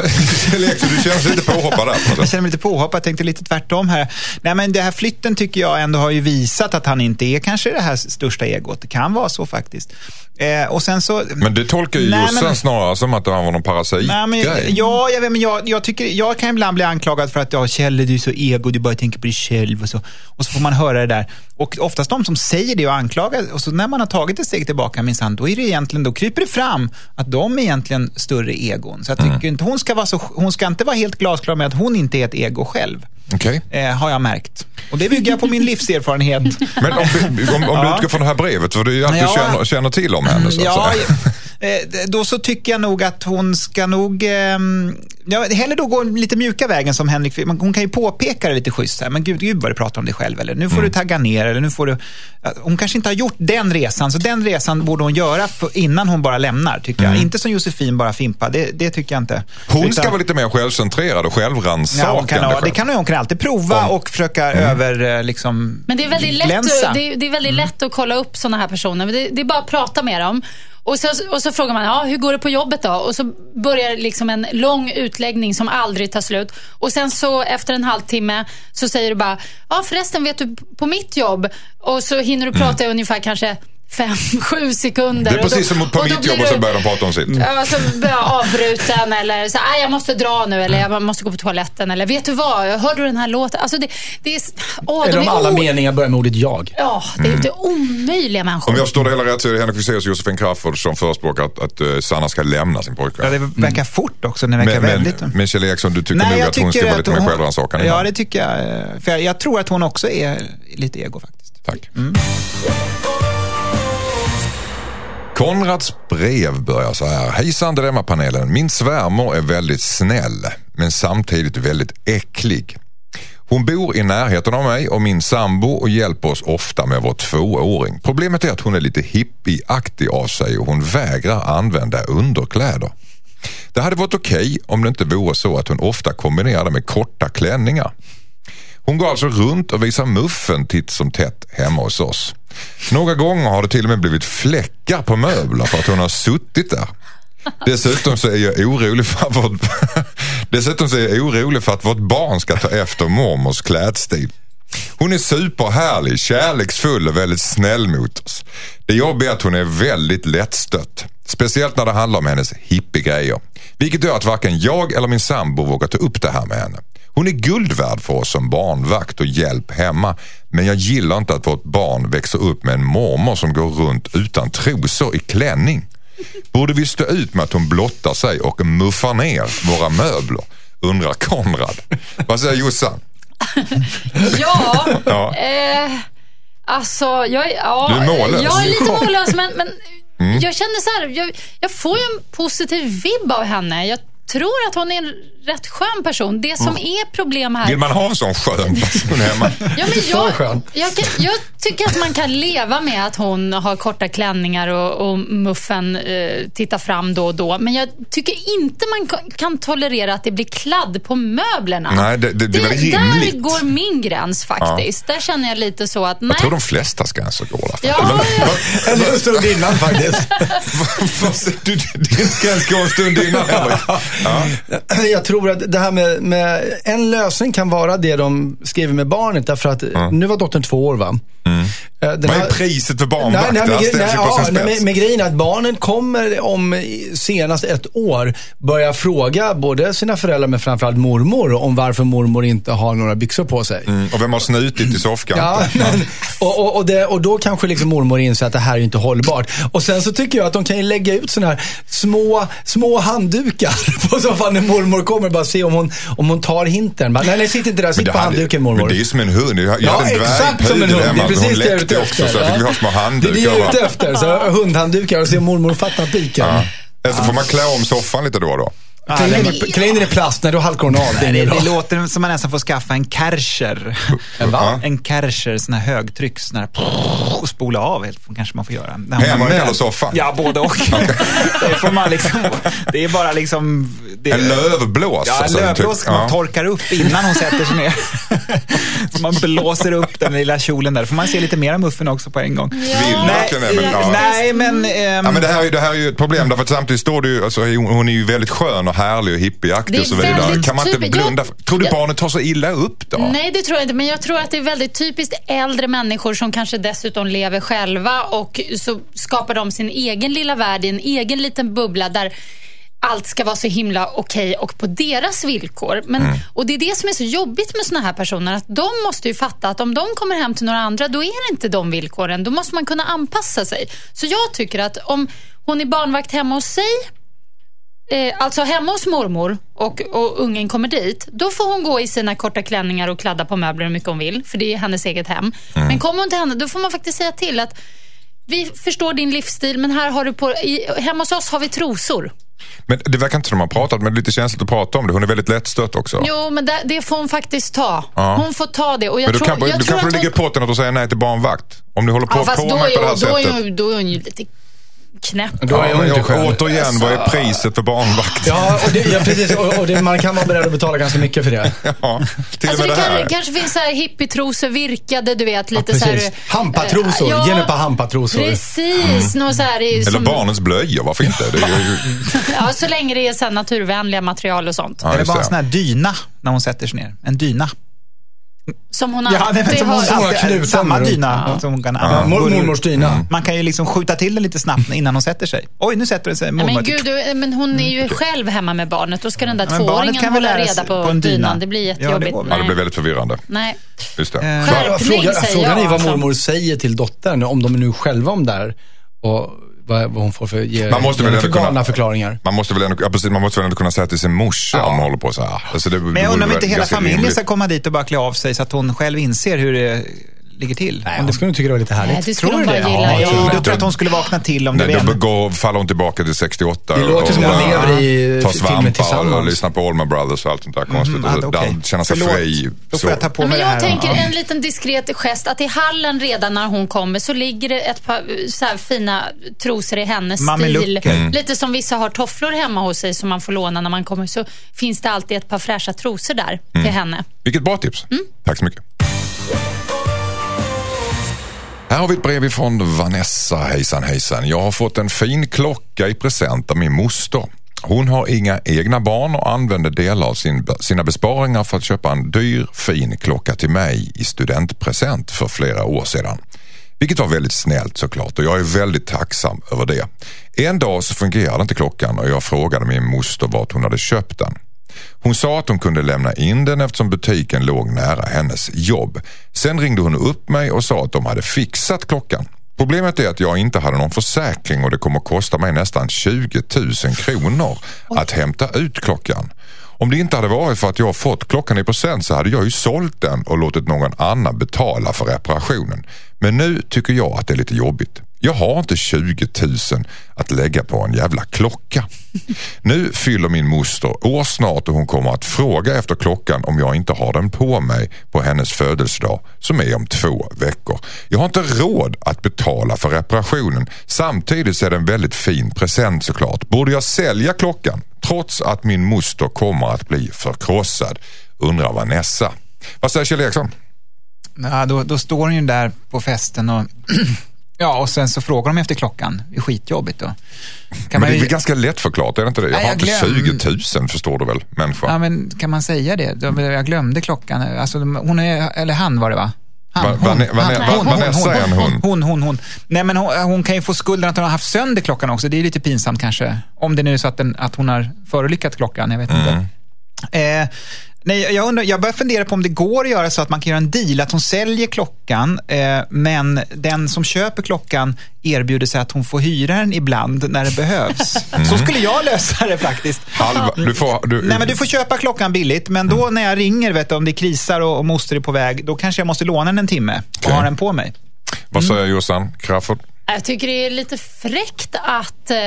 Speaker 1: Du känns lite påhoppad där.
Speaker 3: Jag känner mig lite påhoppad, jag tänkte lite tvärtom här. Nej men det här flytten tycker jag ändå har ju visat att han inte är kanske det här största egot. Det kan vara så faktiskt. Eh, och sen så...
Speaker 1: Men det tolkar ju Jossan snarare som att han var någon parasitgrej.
Speaker 3: ja, jag, men jag, jag, tycker, jag kan ibland bli anklagad för att ja, Kjell, du är så ego, du bara tänker på dig själv och så. Och så får man höra det där. Och oftast de som säger det och anklagar, och så när man har tagit ett steg tillbaka minsann, då är det egentligen, då kryper det fram att de är egentligen större egon. Så jag tycker inte hon ska vara så, hon ska inte vara helt glasklar med att hon inte är ett ego själv.
Speaker 1: Okej.
Speaker 3: Eh, har jag märkt. Och det bygger jag på min livserfarenhet.
Speaker 1: Men om, du- om, om du
Speaker 3: Ja.
Speaker 1: utgår från det här brevet, för det är ju allt du
Speaker 3: Ja.
Speaker 1: känner, känner till om henne så att
Speaker 3: Ja, Då så tycker jag nog att hon ska nog... ehm, Ja, hellre då gå lite mjuka vägen som Henrik. Man- Hon kan ju påpeka det lite schysst. Här, men gud, gud vad du pratar om dig själv. Eller nu får du tagga ner. Eller nu får du... Hon kanske inte har gjort den resan. Så den resan borde hon göra för, innan hon bara lämnar, tycker jag. Inte som Josefin bara fimpa. Det, det tycker jag inte.
Speaker 1: Hon
Speaker 3: Utan-
Speaker 1: ska vara lite mer självcentrerad och
Speaker 3: Ja, hon kan,
Speaker 1: självrannsakande.
Speaker 3: ha- det kan hon, hon kan alltid prova och försöka över eh, liksom,
Speaker 4: Men det är väldigt lätt,
Speaker 3: glänsa.
Speaker 4: det är, det är väldigt lätt att kolla upp sådana här personer. Men Det, det är bara att prata med dem. Och så, och så frågar man, ja, hur går det på jobbet då? Och så börjar liksom en lång utläggning som aldrig tar slut. Och sen så efter en halvtimme så säger du bara, ja förresten vet du på mitt jobb. Och så hinner du prata i ungefär kanske fem, sju sekunder.
Speaker 1: Det är
Speaker 4: Och då-
Speaker 1: precis som på mitt jobb och så börjar de prata om sitt.
Speaker 4: Ja, så blir jag avbruten eller så, "Aj, jag måste dra nu eller jag måste gå på toaletten eller vet du vad, hörde du den här låten? Alltså det, det är, åh,
Speaker 5: Eller
Speaker 4: de är
Speaker 5: alla
Speaker 4: o-
Speaker 5: meningar börjar med ordet jag.
Speaker 4: Ja, det är inte omöjliga människor.
Speaker 1: Om jag förstår det hela rätt så är det Henrik Fexeus och Josefin Crafoord som förespråkar att, att eh, Sanna ska lämna sin pojkvän.
Speaker 3: Ja, det verkar fort också. Det verkar
Speaker 1: men, men,
Speaker 3: väldigt...
Speaker 1: men Kjell Eriksson, du tycker nog att hon ska vara lite mer självrannsakan
Speaker 3: Ja, det tycker jag. För jag, jag tror att hon också är lite ego faktiskt.
Speaker 1: Tack. Konrads brev börjar så här. Hejsan Dilemmapanelen. Min svärmor är väldigt snäll men samtidigt väldigt äcklig. Hon bor i närheten av mig och min sambo och hjälper oss ofta med vår tvååring. Problemet är att hon är lite hippieaktig av sig och hon vägrar använda underkläder. Det hade varit okej om det inte vore så att hon ofta kombinerade med korta klänningar. Hon går alltså runt och visar muffen titt som tätt hemma hos oss. Några gånger har det till och med blivit fläckar på möbler för att hon har suttit där. Dessutom så är jag orolig för att vårt, Dessutom så är jag orolig för att vårt barn ska ta efter mormors klädstil. Hon är superhärlig, kärleksfull och väldigt snäll mot oss. Det jobbiga är att hon är väldigt lättstött. Speciellt när det handlar om hennes hippiegrejer. Vilket gör att varken jag eller min sambo vågar ta upp det här med henne. Hon är guld värd för oss som barnvakt och hjälp hemma. Men jag gillar inte att vårt barn växer upp med en mormor som går runt utan trosor i klänning. Borde vi stå ut med att hon blottar sig och muffar ner våra möbler? Undrar Konrad. Vad säger Jossan?
Speaker 4: Ja,
Speaker 1: Ja.
Speaker 4: eh, alltså jag, ja,
Speaker 1: Du är mållös.
Speaker 4: Jag är lite mållös men, men jag känner så här, jag, jag får ju en positiv vibb av henne. Jag tror att hon är en rätt skön person. Det som är problem här...
Speaker 1: Vill man ha en sån skön person hemma?
Speaker 4: Ja, men jag,
Speaker 5: skön.
Speaker 4: jag, kan- jag tycker att man kan leva med att hon har korta klänningar och, och muffen eh, tittar fram då och då. Men jag tycker inte man kan- tolerera att det blir kladd på möblerna.
Speaker 1: Nej, det- det- det är väl
Speaker 4: Där
Speaker 1: rimligt.
Speaker 4: går min gräns faktiskt. Där känner jag lite så att, nej.
Speaker 1: Jag tror de flestas gränser går där.
Speaker 4: Ja, ja.
Speaker 5: En stund innan faktiskt.
Speaker 1: Vad säger du? Din gräns går en stund innan Henrik. Ja.
Speaker 5: Jag tror att det här med, med, en lösning kan vara det de skriver med barnet. Därför att nu var dottern två år va? Eh, den
Speaker 1: Vad är
Speaker 5: här-
Speaker 1: priset för
Speaker 5: Nej,
Speaker 1: barnvakt?
Speaker 5: nej,
Speaker 1: Det
Speaker 5: men,
Speaker 1: ställs
Speaker 5: nej, ja, nej, men, grejen är att barnen kommer om senast ett år börja fråga både sina föräldrar men framförallt mormor om varför mormor inte har några byxor på sig.
Speaker 1: Mm, Och vem har snutit i soffkanten?
Speaker 5: Ja, men, och, och, och, det, och då kanske liksom mormor inser att det här är inte hållbart. Och sen så tycker jag att de kan ju lägga ut sådana här små, små handdukar på så fall när mormor kommer. Bara se om hon, om hon tar hinten. Bara, nej, nej, sitt inte där. Sitt på handduken
Speaker 1: Men
Speaker 5: mormor.
Speaker 1: det är ju som en hund. Jag
Speaker 5: Ja,
Speaker 1: hade en
Speaker 5: exakt som en hund. Det är precis det jag är ute
Speaker 1: också
Speaker 5: efter.
Speaker 1: så jag fick vi ha små
Speaker 5: Det är det
Speaker 1: handdukar.
Speaker 5: jag är ute efter. Så hundhanddukar och se om mormor fattar piken.
Speaker 1: Ja. Eller så får man klä om soffan lite då och då.
Speaker 5: Klä in den i- plast när du av. Det
Speaker 3: Det, det låter som man nästan får skaffa en Kärcher.
Speaker 5: En?
Speaker 3: En Kärcher, sån här högtryck, sån här och spola av helt, kanske man får göra.
Speaker 1: Hemma eller soffan?
Speaker 3: Ja, både och. det får man liksom, det är bara liksom... Det,
Speaker 1: En lövblås.
Speaker 3: Ja, en
Speaker 1: alltså,
Speaker 3: lövblås
Speaker 1: typ.
Speaker 3: man
Speaker 1: Ja.
Speaker 3: torkar upp innan hon sätter sig ner. man blåser upp den lilla kjolen där. får man se lite mer av muffen också på en gång.
Speaker 1: Vill verkligen det, men,
Speaker 3: eh,
Speaker 1: ja.
Speaker 3: nej, men... ehm,
Speaker 1: Ja, men det, här är, ju- det här är ju ett problem därför att samtidigt står det ju, alltså, hon hon är ju väldigt skön och härlig och hippieaktig och så vidare. Kan man inte
Speaker 4: typ-
Speaker 1: blunda?
Speaker 4: jag-
Speaker 1: Tror du
Speaker 4: jag-
Speaker 1: barnet tar så illa upp då?
Speaker 4: Nej, det tror jag inte. Men jag tror att det är väldigt typiskt äldre människor som kanske dessutom lever själva och så skapar de sin egen lilla värld i en egen liten bubbla där allt ska vara så himla okej och på deras villkor. Men,
Speaker 1: Mm.
Speaker 4: Och Det är det som är så jobbigt med såna här personer. Att De måste ju fatta att om de kommer hem till några andra, då är det inte de villkoren. Då måste man kunna anpassa sig. Så jag tycker att om hon är barnvakt hemma hos sig Eh, alltså hemma hos mormor och, och ungen kommer dit, då får hon gå i sina korta klänningar och kladda på möbler hur mycket hon vill, för det är hennes eget hem. Men kommer hon till henne, då får man faktiskt säga till att vi förstår din livsstil, men här har du på, i, hemma hos oss har vi trosor.
Speaker 1: Men det verkar inte som de har pratat, men det är lite känsligt att prata om det. Hon är väldigt lättstött också.
Speaker 4: Jo, men det, det får hon faktiskt ta.
Speaker 1: Ja.
Speaker 4: Hon får ta det. Och jag
Speaker 1: men du,
Speaker 4: tror,
Speaker 1: kan,
Speaker 4: jag
Speaker 1: du
Speaker 4: tror
Speaker 1: kanske
Speaker 4: att
Speaker 1: ligger
Speaker 4: hon,
Speaker 1: i potten att säger nej till barnvakt. Om du håller på
Speaker 4: ja, fast
Speaker 1: på mig på det här
Speaker 4: är, då, är
Speaker 1: sättet.
Speaker 4: hon, då är hon ju lite knäpp.
Speaker 5: Då är hon inte själv.
Speaker 1: återigen, vad är priset för barnvakt?
Speaker 5: Ja, och det, ja precis. Och, och det, man kan vara beredd att betala ganska mycket för det.
Speaker 1: Ja, till
Speaker 4: Alltså
Speaker 1: och
Speaker 4: det,
Speaker 1: med det
Speaker 4: kan,
Speaker 1: här.
Speaker 4: kanske finns så här hippietrosor, virkade, du vet. Lite
Speaker 5: Ja,
Speaker 4: så här,
Speaker 5: precis. Hampatrosor.
Speaker 4: Ja,
Speaker 5: Ge mig ett par hampatrosor.
Speaker 4: Precis, något så här,
Speaker 1: Eller
Speaker 4: som,
Speaker 1: barnens blöjor, varför inte? Det är ju,
Speaker 4: ja, så länge det är så här naturvänliga material och sånt.
Speaker 1: ja,
Speaker 3: Eller bara en sån här dyna när hon sätter sig ner. En dyna.
Speaker 4: Som hon
Speaker 3: Ja,
Speaker 4: alltid
Speaker 3: nej, men som hon,
Speaker 4: har.
Speaker 3: alltid- samma dyna. Som hon kan
Speaker 5: Ja, mor- mormors dyna.
Speaker 3: Man kan ju liksom skjuta till den lite snabbt innan hon sätter sig. Oj, nu sätter den sig. Mormor.
Speaker 4: men gud, du, men hon är ju själv hemma med barnet. Då ska den där
Speaker 3: Ja,
Speaker 4: tvååringen hålla reda på,
Speaker 3: på en dyna.
Speaker 4: dynan. Det blir
Speaker 3: det
Speaker 4: jättejobbigt.
Speaker 1: Ja, det blir väldigt förvirrande.
Speaker 4: Nej.
Speaker 1: Just det.
Speaker 3: Eh.
Speaker 4: Skärpning,
Speaker 5: Fråga,
Speaker 4: säger
Speaker 5: frågan
Speaker 4: jag,
Speaker 5: är vad mormor säger till dottern, om de är nu själva om där. Och vad, vad hon får för, ge,
Speaker 1: Man måste väl
Speaker 5: för
Speaker 1: ändå kunna-
Speaker 5: galna förklaringar.
Speaker 1: Man måste väl ändå, ja, precis, man måste väl ändå kunna säga till sin morsa
Speaker 5: Ja.
Speaker 1: om hon håller på så här. Alltså det,
Speaker 3: Men jag undrar om inte hela familjen
Speaker 1: ska...
Speaker 3: ska komma dit och bara klä av sig så att hon själv inser hur det ligger till.
Speaker 5: Nej, hon skulle nog tycka det var lite härligt.
Speaker 4: Nej, det
Speaker 3: Tror
Speaker 4: hon
Speaker 3: du det?
Speaker 4: gilla.
Speaker 3: Ja,
Speaker 4: Ja,
Speaker 3: jag
Speaker 1: det-
Speaker 3: tror att hon skulle vakna till om det
Speaker 1: Nej,
Speaker 3: var
Speaker 1: då
Speaker 3: en.
Speaker 1: går, faller hon tillbaka till 68
Speaker 5: Det låter som
Speaker 1: och,
Speaker 5: de lever i
Speaker 1: tar
Speaker 5: filmen
Speaker 1: svampar och
Speaker 5: tillsammans.
Speaker 1: lyssnar på Allman Brothers och allt sånt där konstigt.
Speaker 3: Mm,
Speaker 1: och
Speaker 3: ah, okej.
Speaker 1: dan- känna sig
Speaker 3: Förlåt.
Speaker 1: fri.
Speaker 3: Då får jag ta på mig
Speaker 4: men
Speaker 3: det
Speaker 4: jag
Speaker 3: här.
Speaker 4: tänker en liten diskret gest att i hallen redan när hon kommer så ligger det ett par eh, så här fina trosor i hennes stil.
Speaker 3: Mm.
Speaker 4: Lite som vissa har tofflor hemma hos sig som man får låna när man kommer. Så finns det alltid ett par fräscha trosor där
Speaker 3: Mm.
Speaker 4: till henne.
Speaker 1: Vilket bra tips.
Speaker 4: Mm.
Speaker 1: Tack så mycket. Här har vi ett brev ifrån Vanessa. Hejsan hejsan. Jag har fått en fin klocka i present av min moster. Hon har inga egna barn och använder delar av sin, sina besparingar för att köpa en dyr fin klocka till mig i studentpresent för flera år sedan. Vilket var väldigt snällt såklart och jag är väldigt tacksam över det. En dag så fungerade inte klockan och jag frågade min moster vart hon hade köpt den. Hon sa att hon kunde lämna in den eftersom butiken låg nära hennes jobb. Sen ringde hon upp mig och sa att de hade fixat klockan. Problemet är att jag inte hade någon försäkring och det kommer att kosta mig nästan 20 000 kronor att hämta ut klockan. Om det inte hade varit för att jag fått klockan i procent så hade jag ju sålt den och låtit någon annan betala för reparationen. Men nu tycker jag att det är lite jobbigt. Jag har inte 20 000 att lägga på en jävla klocka. Nu fyller min moster år snart och hon kommer att fråga efter klockan om jag inte har den på mig på hennes födelsedag som är om två veckor. Jag har inte råd att betala för reparationen. Samtidigt så är det en väldigt fin present såklart. Borde jag sälja klockan trots att min moster kommer att bli förkrossad? Undrar Vanessa. Vad säger Kjell Eriksson?
Speaker 3: Ja, då, då står hon ju där på festen och Ja, och sen så frågar de efter klockan. Det är skitjobbigt då. Kan
Speaker 1: Men
Speaker 3: man
Speaker 1: det är väl ganska lättförklarat, är det inte det? Jag
Speaker 3: Nej,
Speaker 1: har
Speaker 3: jag
Speaker 1: inte
Speaker 3: glöm-
Speaker 1: 20 000 förstår du väl, människa?
Speaker 3: ja, men kan man säga det? Jag glömde klockan. Alltså, hon är, eller han var det va? Han, han,
Speaker 1: Vanessa är en hon.
Speaker 3: Hon, hon, hon. Nej, men hon, hon kan ju få skulden att hon har haft sönder klockan också. Det är lite pinsamt kanske. Om det nu är så att, den, att hon har förolyckat klockan, jag vet
Speaker 1: Mm.
Speaker 3: inte. Eh, nej, jag, undrar, jag börjar fundera på om det går att göra så att man kan göra en deal, att hon säljer klockan, eh, men den som köper klockan erbjuder sig att hon får hyra den ibland när det behövs.
Speaker 1: Mm.
Speaker 3: Så skulle jag lösa det faktiskt.
Speaker 1: Halva, du får, du,
Speaker 3: Nej, men du får köpa klockan billigt, men då
Speaker 1: Mm.
Speaker 3: när jag ringer, vet du, om det krisar och, och moster är på väg, då kanske jag måste låna den en timme och
Speaker 1: Okej.
Speaker 3: ha den på mig.
Speaker 1: Vad säger Jossan Crafoord?
Speaker 4: Jag tycker det är lite fräckt att eh,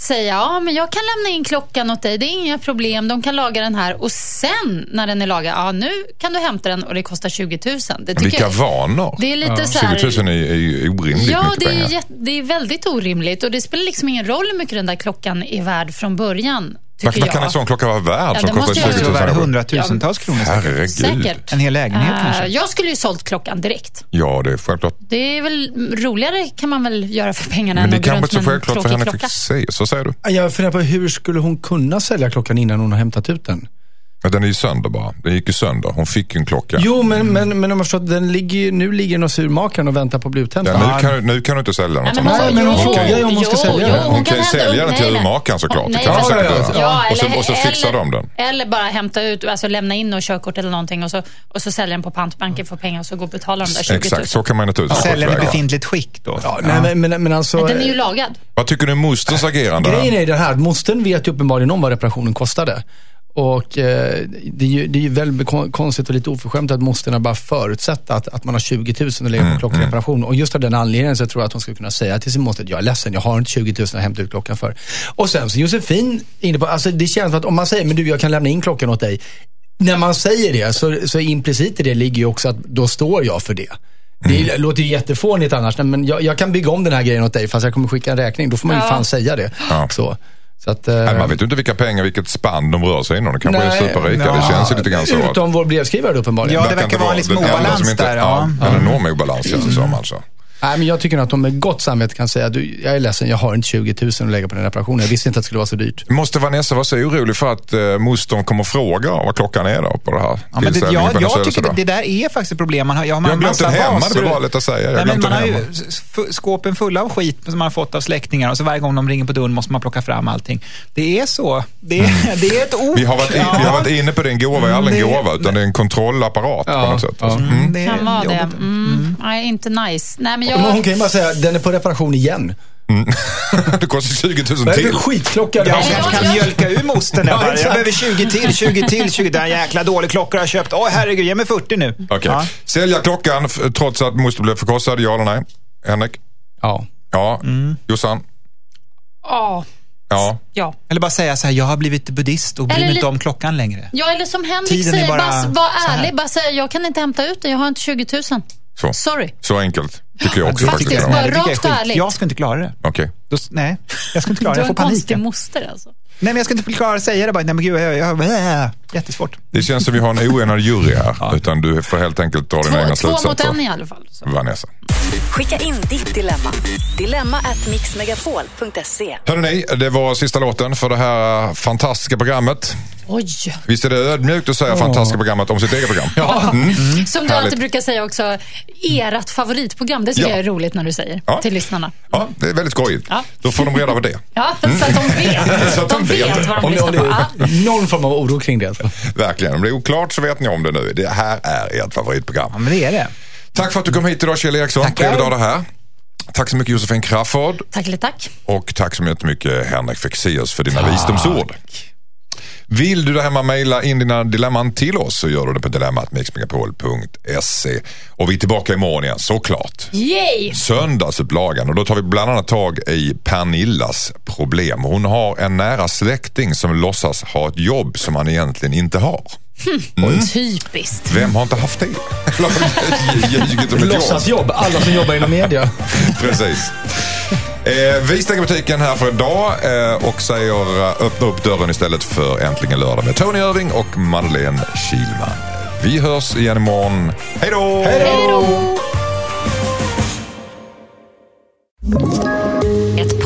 Speaker 4: säga ja men jag kan lämna in klockan åt dig, det är inga problem, de kan laga den här och sen när den är lagad, ja nu kan du hämta den och det kostar 20 000. Det tycker
Speaker 1: Vilka
Speaker 4: jag,
Speaker 1: vanor?
Speaker 4: det är lite så här,
Speaker 1: 20 000 är, är ju orimligt
Speaker 4: Ja,
Speaker 1: mycket
Speaker 4: det är,
Speaker 1: pengar.
Speaker 4: jätte- det är väldigt orimligt och det spelar liksom ingen roll hur mycket den där klockan är värd från början.
Speaker 1: Vad,
Speaker 4: Tycker
Speaker 1: vad kan en sån klocka vara värd
Speaker 4: Ja,
Speaker 1: som
Speaker 4: det
Speaker 1: kostar
Speaker 4: måste jag
Speaker 1: 20
Speaker 3: Det
Speaker 1: 000
Speaker 3: är värd
Speaker 1: kronor?
Speaker 3: hundratusentals kronor.
Speaker 1: Herregud.
Speaker 4: Säkert.
Speaker 3: En hel lägenhet
Speaker 4: Eh,
Speaker 3: kanske.
Speaker 4: Jag skulle ju sålt klockan direkt.
Speaker 1: Ja, det är självklart.
Speaker 4: Det är väl roligare kan man väl göra för pengarna
Speaker 1: Men det
Speaker 4: än
Speaker 1: är
Speaker 4: att gå
Speaker 1: kanske
Speaker 4: runt
Speaker 1: inte så självklart för
Speaker 4: tråkig
Speaker 1: henne. Så säger du.
Speaker 5: Jag funderar på hur skulle hon kunna sälja klockan innan hon har hämtat ut den?
Speaker 1: Men den är ju sönder bara. Den gick ju sönder. Hon fick ju en klocka.
Speaker 5: Jo, men, men, men om jag förstår, den ligger, nu ligger den hos urmakaren och väntar på att bli uthämtad.
Speaker 1: Ja, nu, kan, nu kan du inte sälja
Speaker 4: Nej,
Speaker 1: något
Speaker 4: men
Speaker 1: sånt.
Speaker 5: Nej, men hon frågar ju om hon ska sälja den.
Speaker 1: Hon kan ju sälja den till urmakaren såklart. Det kan hon säkert
Speaker 5: ja,
Speaker 1: göra.
Speaker 4: Ja,
Speaker 1: och, så,
Speaker 4: eller-
Speaker 1: och så fixar
Speaker 4: eller-
Speaker 1: de den.
Speaker 4: Eller bara hämta ut, alltså lämna in och körkort eller någonting och så, och så sälja den på pantbanken för pengar och så gå och betala de där 20 000.
Speaker 1: Exakt, så kan man naturligtvis gå
Speaker 3: Sälja den i befintligt skick då.
Speaker 5: Ja, nej, men, men, men alltså...
Speaker 4: Men den är ju lagad.
Speaker 1: Vad tycker du om mosterns agerande?
Speaker 5: Grejen är ju den här, att mostern vet ju uppenbarligen om vad reparationen kostade. Och eh, det är ju, det är ju väldigt kon- konstigt och lite oförskämt att mosterna bara förutsätta att, att man har 20 000 och lägger på klockreparation. Och just av den anledningen så tror jag att hon ska kunna säga till sin moster, jag är ledsen, jag har inte 20 000 att hämta ut klockan för. Och sen så Josefin, inne på, alltså det känns som att om man säger, men du jag kan lämna in klockan åt dig. När man säger det så, så implicit i det ligger ju också att då står jag för det. Det låter ju jättefånigt annars, men jag, jag kan bygga om den här grejen åt dig fast jag kommer skicka en räkning. Då får man ju
Speaker 4: Ja.
Speaker 5: fan säga det.
Speaker 1: Ja.
Speaker 5: Så. Så att, eh,
Speaker 1: Nej, man vet ju inte vilka pengar, vilket spann de rör sig inom. De kanske är
Speaker 5: Nej,
Speaker 1: superrika. Det
Speaker 3: ja,
Speaker 1: känns ju lite grann så.
Speaker 5: Utom vår brevskrivare uppenbarligen.
Speaker 3: Ja, det
Speaker 1: verkar
Speaker 3: vara en liksom
Speaker 1: den enda
Speaker 3: obalans
Speaker 1: som inte-
Speaker 3: där.
Speaker 1: Ja,
Speaker 3: Ja.
Speaker 1: en enorm obalans känns det som alltså.
Speaker 5: Nej, men jag tycker nog att de med gott samvete kan säga, du, jag är ledsen, jag har inte 20 000 att lägga på den reparationen. Jag visste inte att det skulle vara så dyrt.
Speaker 1: Måste Vanessa vara så orolig för att uh, mostern kommer fråga vad klockan är då på det här
Speaker 3: Ja, men det, jag,
Speaker 1: på hennes
Speaker 3: jag tycker det, det där är faktiskt ett problem. Man har, ja, man
Speaker 1: Jag har
Speaker 3: har
Speaker 1: glömt den hemma, det
Speaker 3: vaser
Speaker 1: är bara
Speaker 3: och-
Speaker 1: lätt att säga. Jag har
Speaker 3: Nej, men man har ju
Speaker 1: hemma.
Speaker 3: skåpen fulla av skit som man har fått av släktingar och så varje gång de ringer på dörren måste man plocka fram allting. Det är så. Det är, det är ett.
Speaker 1: Mm. Vi har, varit in, vi har varit inne på det, en gåva är aldrig en
Speaker 3: Det-
Speaker 1: gåva utan det är en kontrollapparat på
Speaker 5: Ja,
Speaker 1: något sätt.
Speaker 5: ja.
Speaker 1: Alltså. Mm.
Speaker 3: Det
Speaker 4: Kan vara det. Mm. Nej, inte nice. Nej, men jag...
Speaker 5: Men hon kan ju bara säga, den är på reparation igen.
Speaker 1: Det kostar 20 000
Speaker 5: Vad är det
Speaker 1: till.
Speaker 5: för skitklocka du
Speaker 3: Jag
Speaker 5: har?
Speaker 3: Kanske
Speaker 4: jag-
Speaker 3: kan mjölka ur mostern.
Speaker 5: Ja,
Speaker 3: Jag, behöver 20 till, 20 till, 20 Den jäkla dålig klocka jag har köpt. Åh herregud, ge mig 40 nu.
Speaker 1: Okej.
Speaker 3: Ja.
Speaker 1: Sälja klockan trots att moster blev förkrossad, ja eller nej? Henrik?
Speaker 5: Ja.
Speaker 1: Ja.
Speaker 3: Mm.
Speaker 1: Jossan?
Speaker 4: Ja.
Speaker 1: Ja.
Speaker 4: Ja.
Speaker 3: Eller bara säga så här, jag har blivit buddhist och bryr mig inte om klockan längre.
Speaker 4: ja, eller som Henrik
Speaker 3: Tiden är
Speaker 4: säger,
Speaker 3: bara
Speaker 4: bara, var ärlig. Bara säga, jag kan inte hämta ut den, jag har inte 20 000.
Speaker 1: Så.
Speaker 4: Sorry.
Speaker 1: Så enkelt tycker jag också
Speaker 3: Det
Speaker 1: faktiskt.
Speaker 4: Faktiskt, bara rakt och ärligt.
Speaker 3: Jag skulle inte klara det.
Speaker 1: Okej.
Speaker 3: Då, nej, jag skulle inte klara
Speaker 4: Du
Speaker 3: det.
Speaker 4: har
Speaker 3: Jag får
Speaker 4: en
Speaker 3: panik.
Speaker 4: konstig moster alltså.
Speaker 3: Nej, men jag skulle inte klara att säga det. Bara, nej, men gud, jag, jag, jag, jättesvårt.
Speaker 1: Det känns som vi har en oenad jury här. Utan du får helt enkelt dra dina egna
Speaker 4: Två, två mot
Speaker 1: slutsatser.
Speaker 4: en i alla fall. Så.
Speaker 1: Vanessa.
Speaker 2: Skicka in ditt dilemma. Dilemma at mixmegapol.se.
Speaker 1: Hörrni, det var sista låten för det här fantastiska programmet.
Speaker 4: Oj!
Speaker 1: Visst är det ödmjukt att säga fantastiska programmet om sitt eget program? Ja. Mm.
Speaker 4: Som du
Speaker 1: Härligt.
Speaker 4: alltid brukar säga också, ert favoritprogram. Det tycker
Speaker 1: Ja.
Speaker 4: jag är roligt när du säger
Speaker 1: Ja.
Speaker 4: till lyssnarna.
Speaker 1: ja, det är väldigt skojigt.
Speaker 4: Ja.
Speaker 1: Då får de reda på det.
Speaker 4: Ja, så att de vet.
Speaker 1: Så att de
Speaker 4: de
Speaker 1: vet.
Speaker 4: vet vad de
Speaker 5: Om
Speaker 4: lyssnar
Speaker 5: om
Speaker 4: på.
Speaker 5: det
Speaker 4: Ja.
Speaker 5: är någon form av oro kring det.
Speaker 1: Verkligen. Om det är oklart så vet ni om det nu. Det här är ert favoritprogram.
Speaker 3: Ja, men det är det.
Speaker 1: Tack för att du kom hit idag Kjell Eriksson.
Speaker 3: Tackar.
Speaker 1: Trevligt att ha dig här. Tack så mycket Josefin Crafoord.
Speaker 4: Tack tack.
Speaker 1: Och tack så mycket Henrik Fexeus för dina visdomsord. Vill du där hemma mejla in dina dilemman till oss så gör du det på dilemmatmixmegapol.se. Och vi är tillbaka imorgon igen såklart.
Speaker 4: Yay!
Speaker 1: Söndagsupplagan och då tar vi bland annat tag i Pernillas problem. Hon har en nära släkting som låtsas ha ett jobb som han egentligen inte har.
Speaker 4: Typiskt.
Speaker 1: Vem har inte haft det? Ljugit om ett jobb.
Speaker 5: Låtsasjobb, alla som jobbar inom media.
Speaker 1: Precis. Eh, vi stänger butiken här för idag eh, och säger eh, öppna upp dörren istället för Äntligen lördag med Tony Irving och Madeleine Kilman. Vi hörs igen imorgon. Hej då!
Speaker 4: Hej då!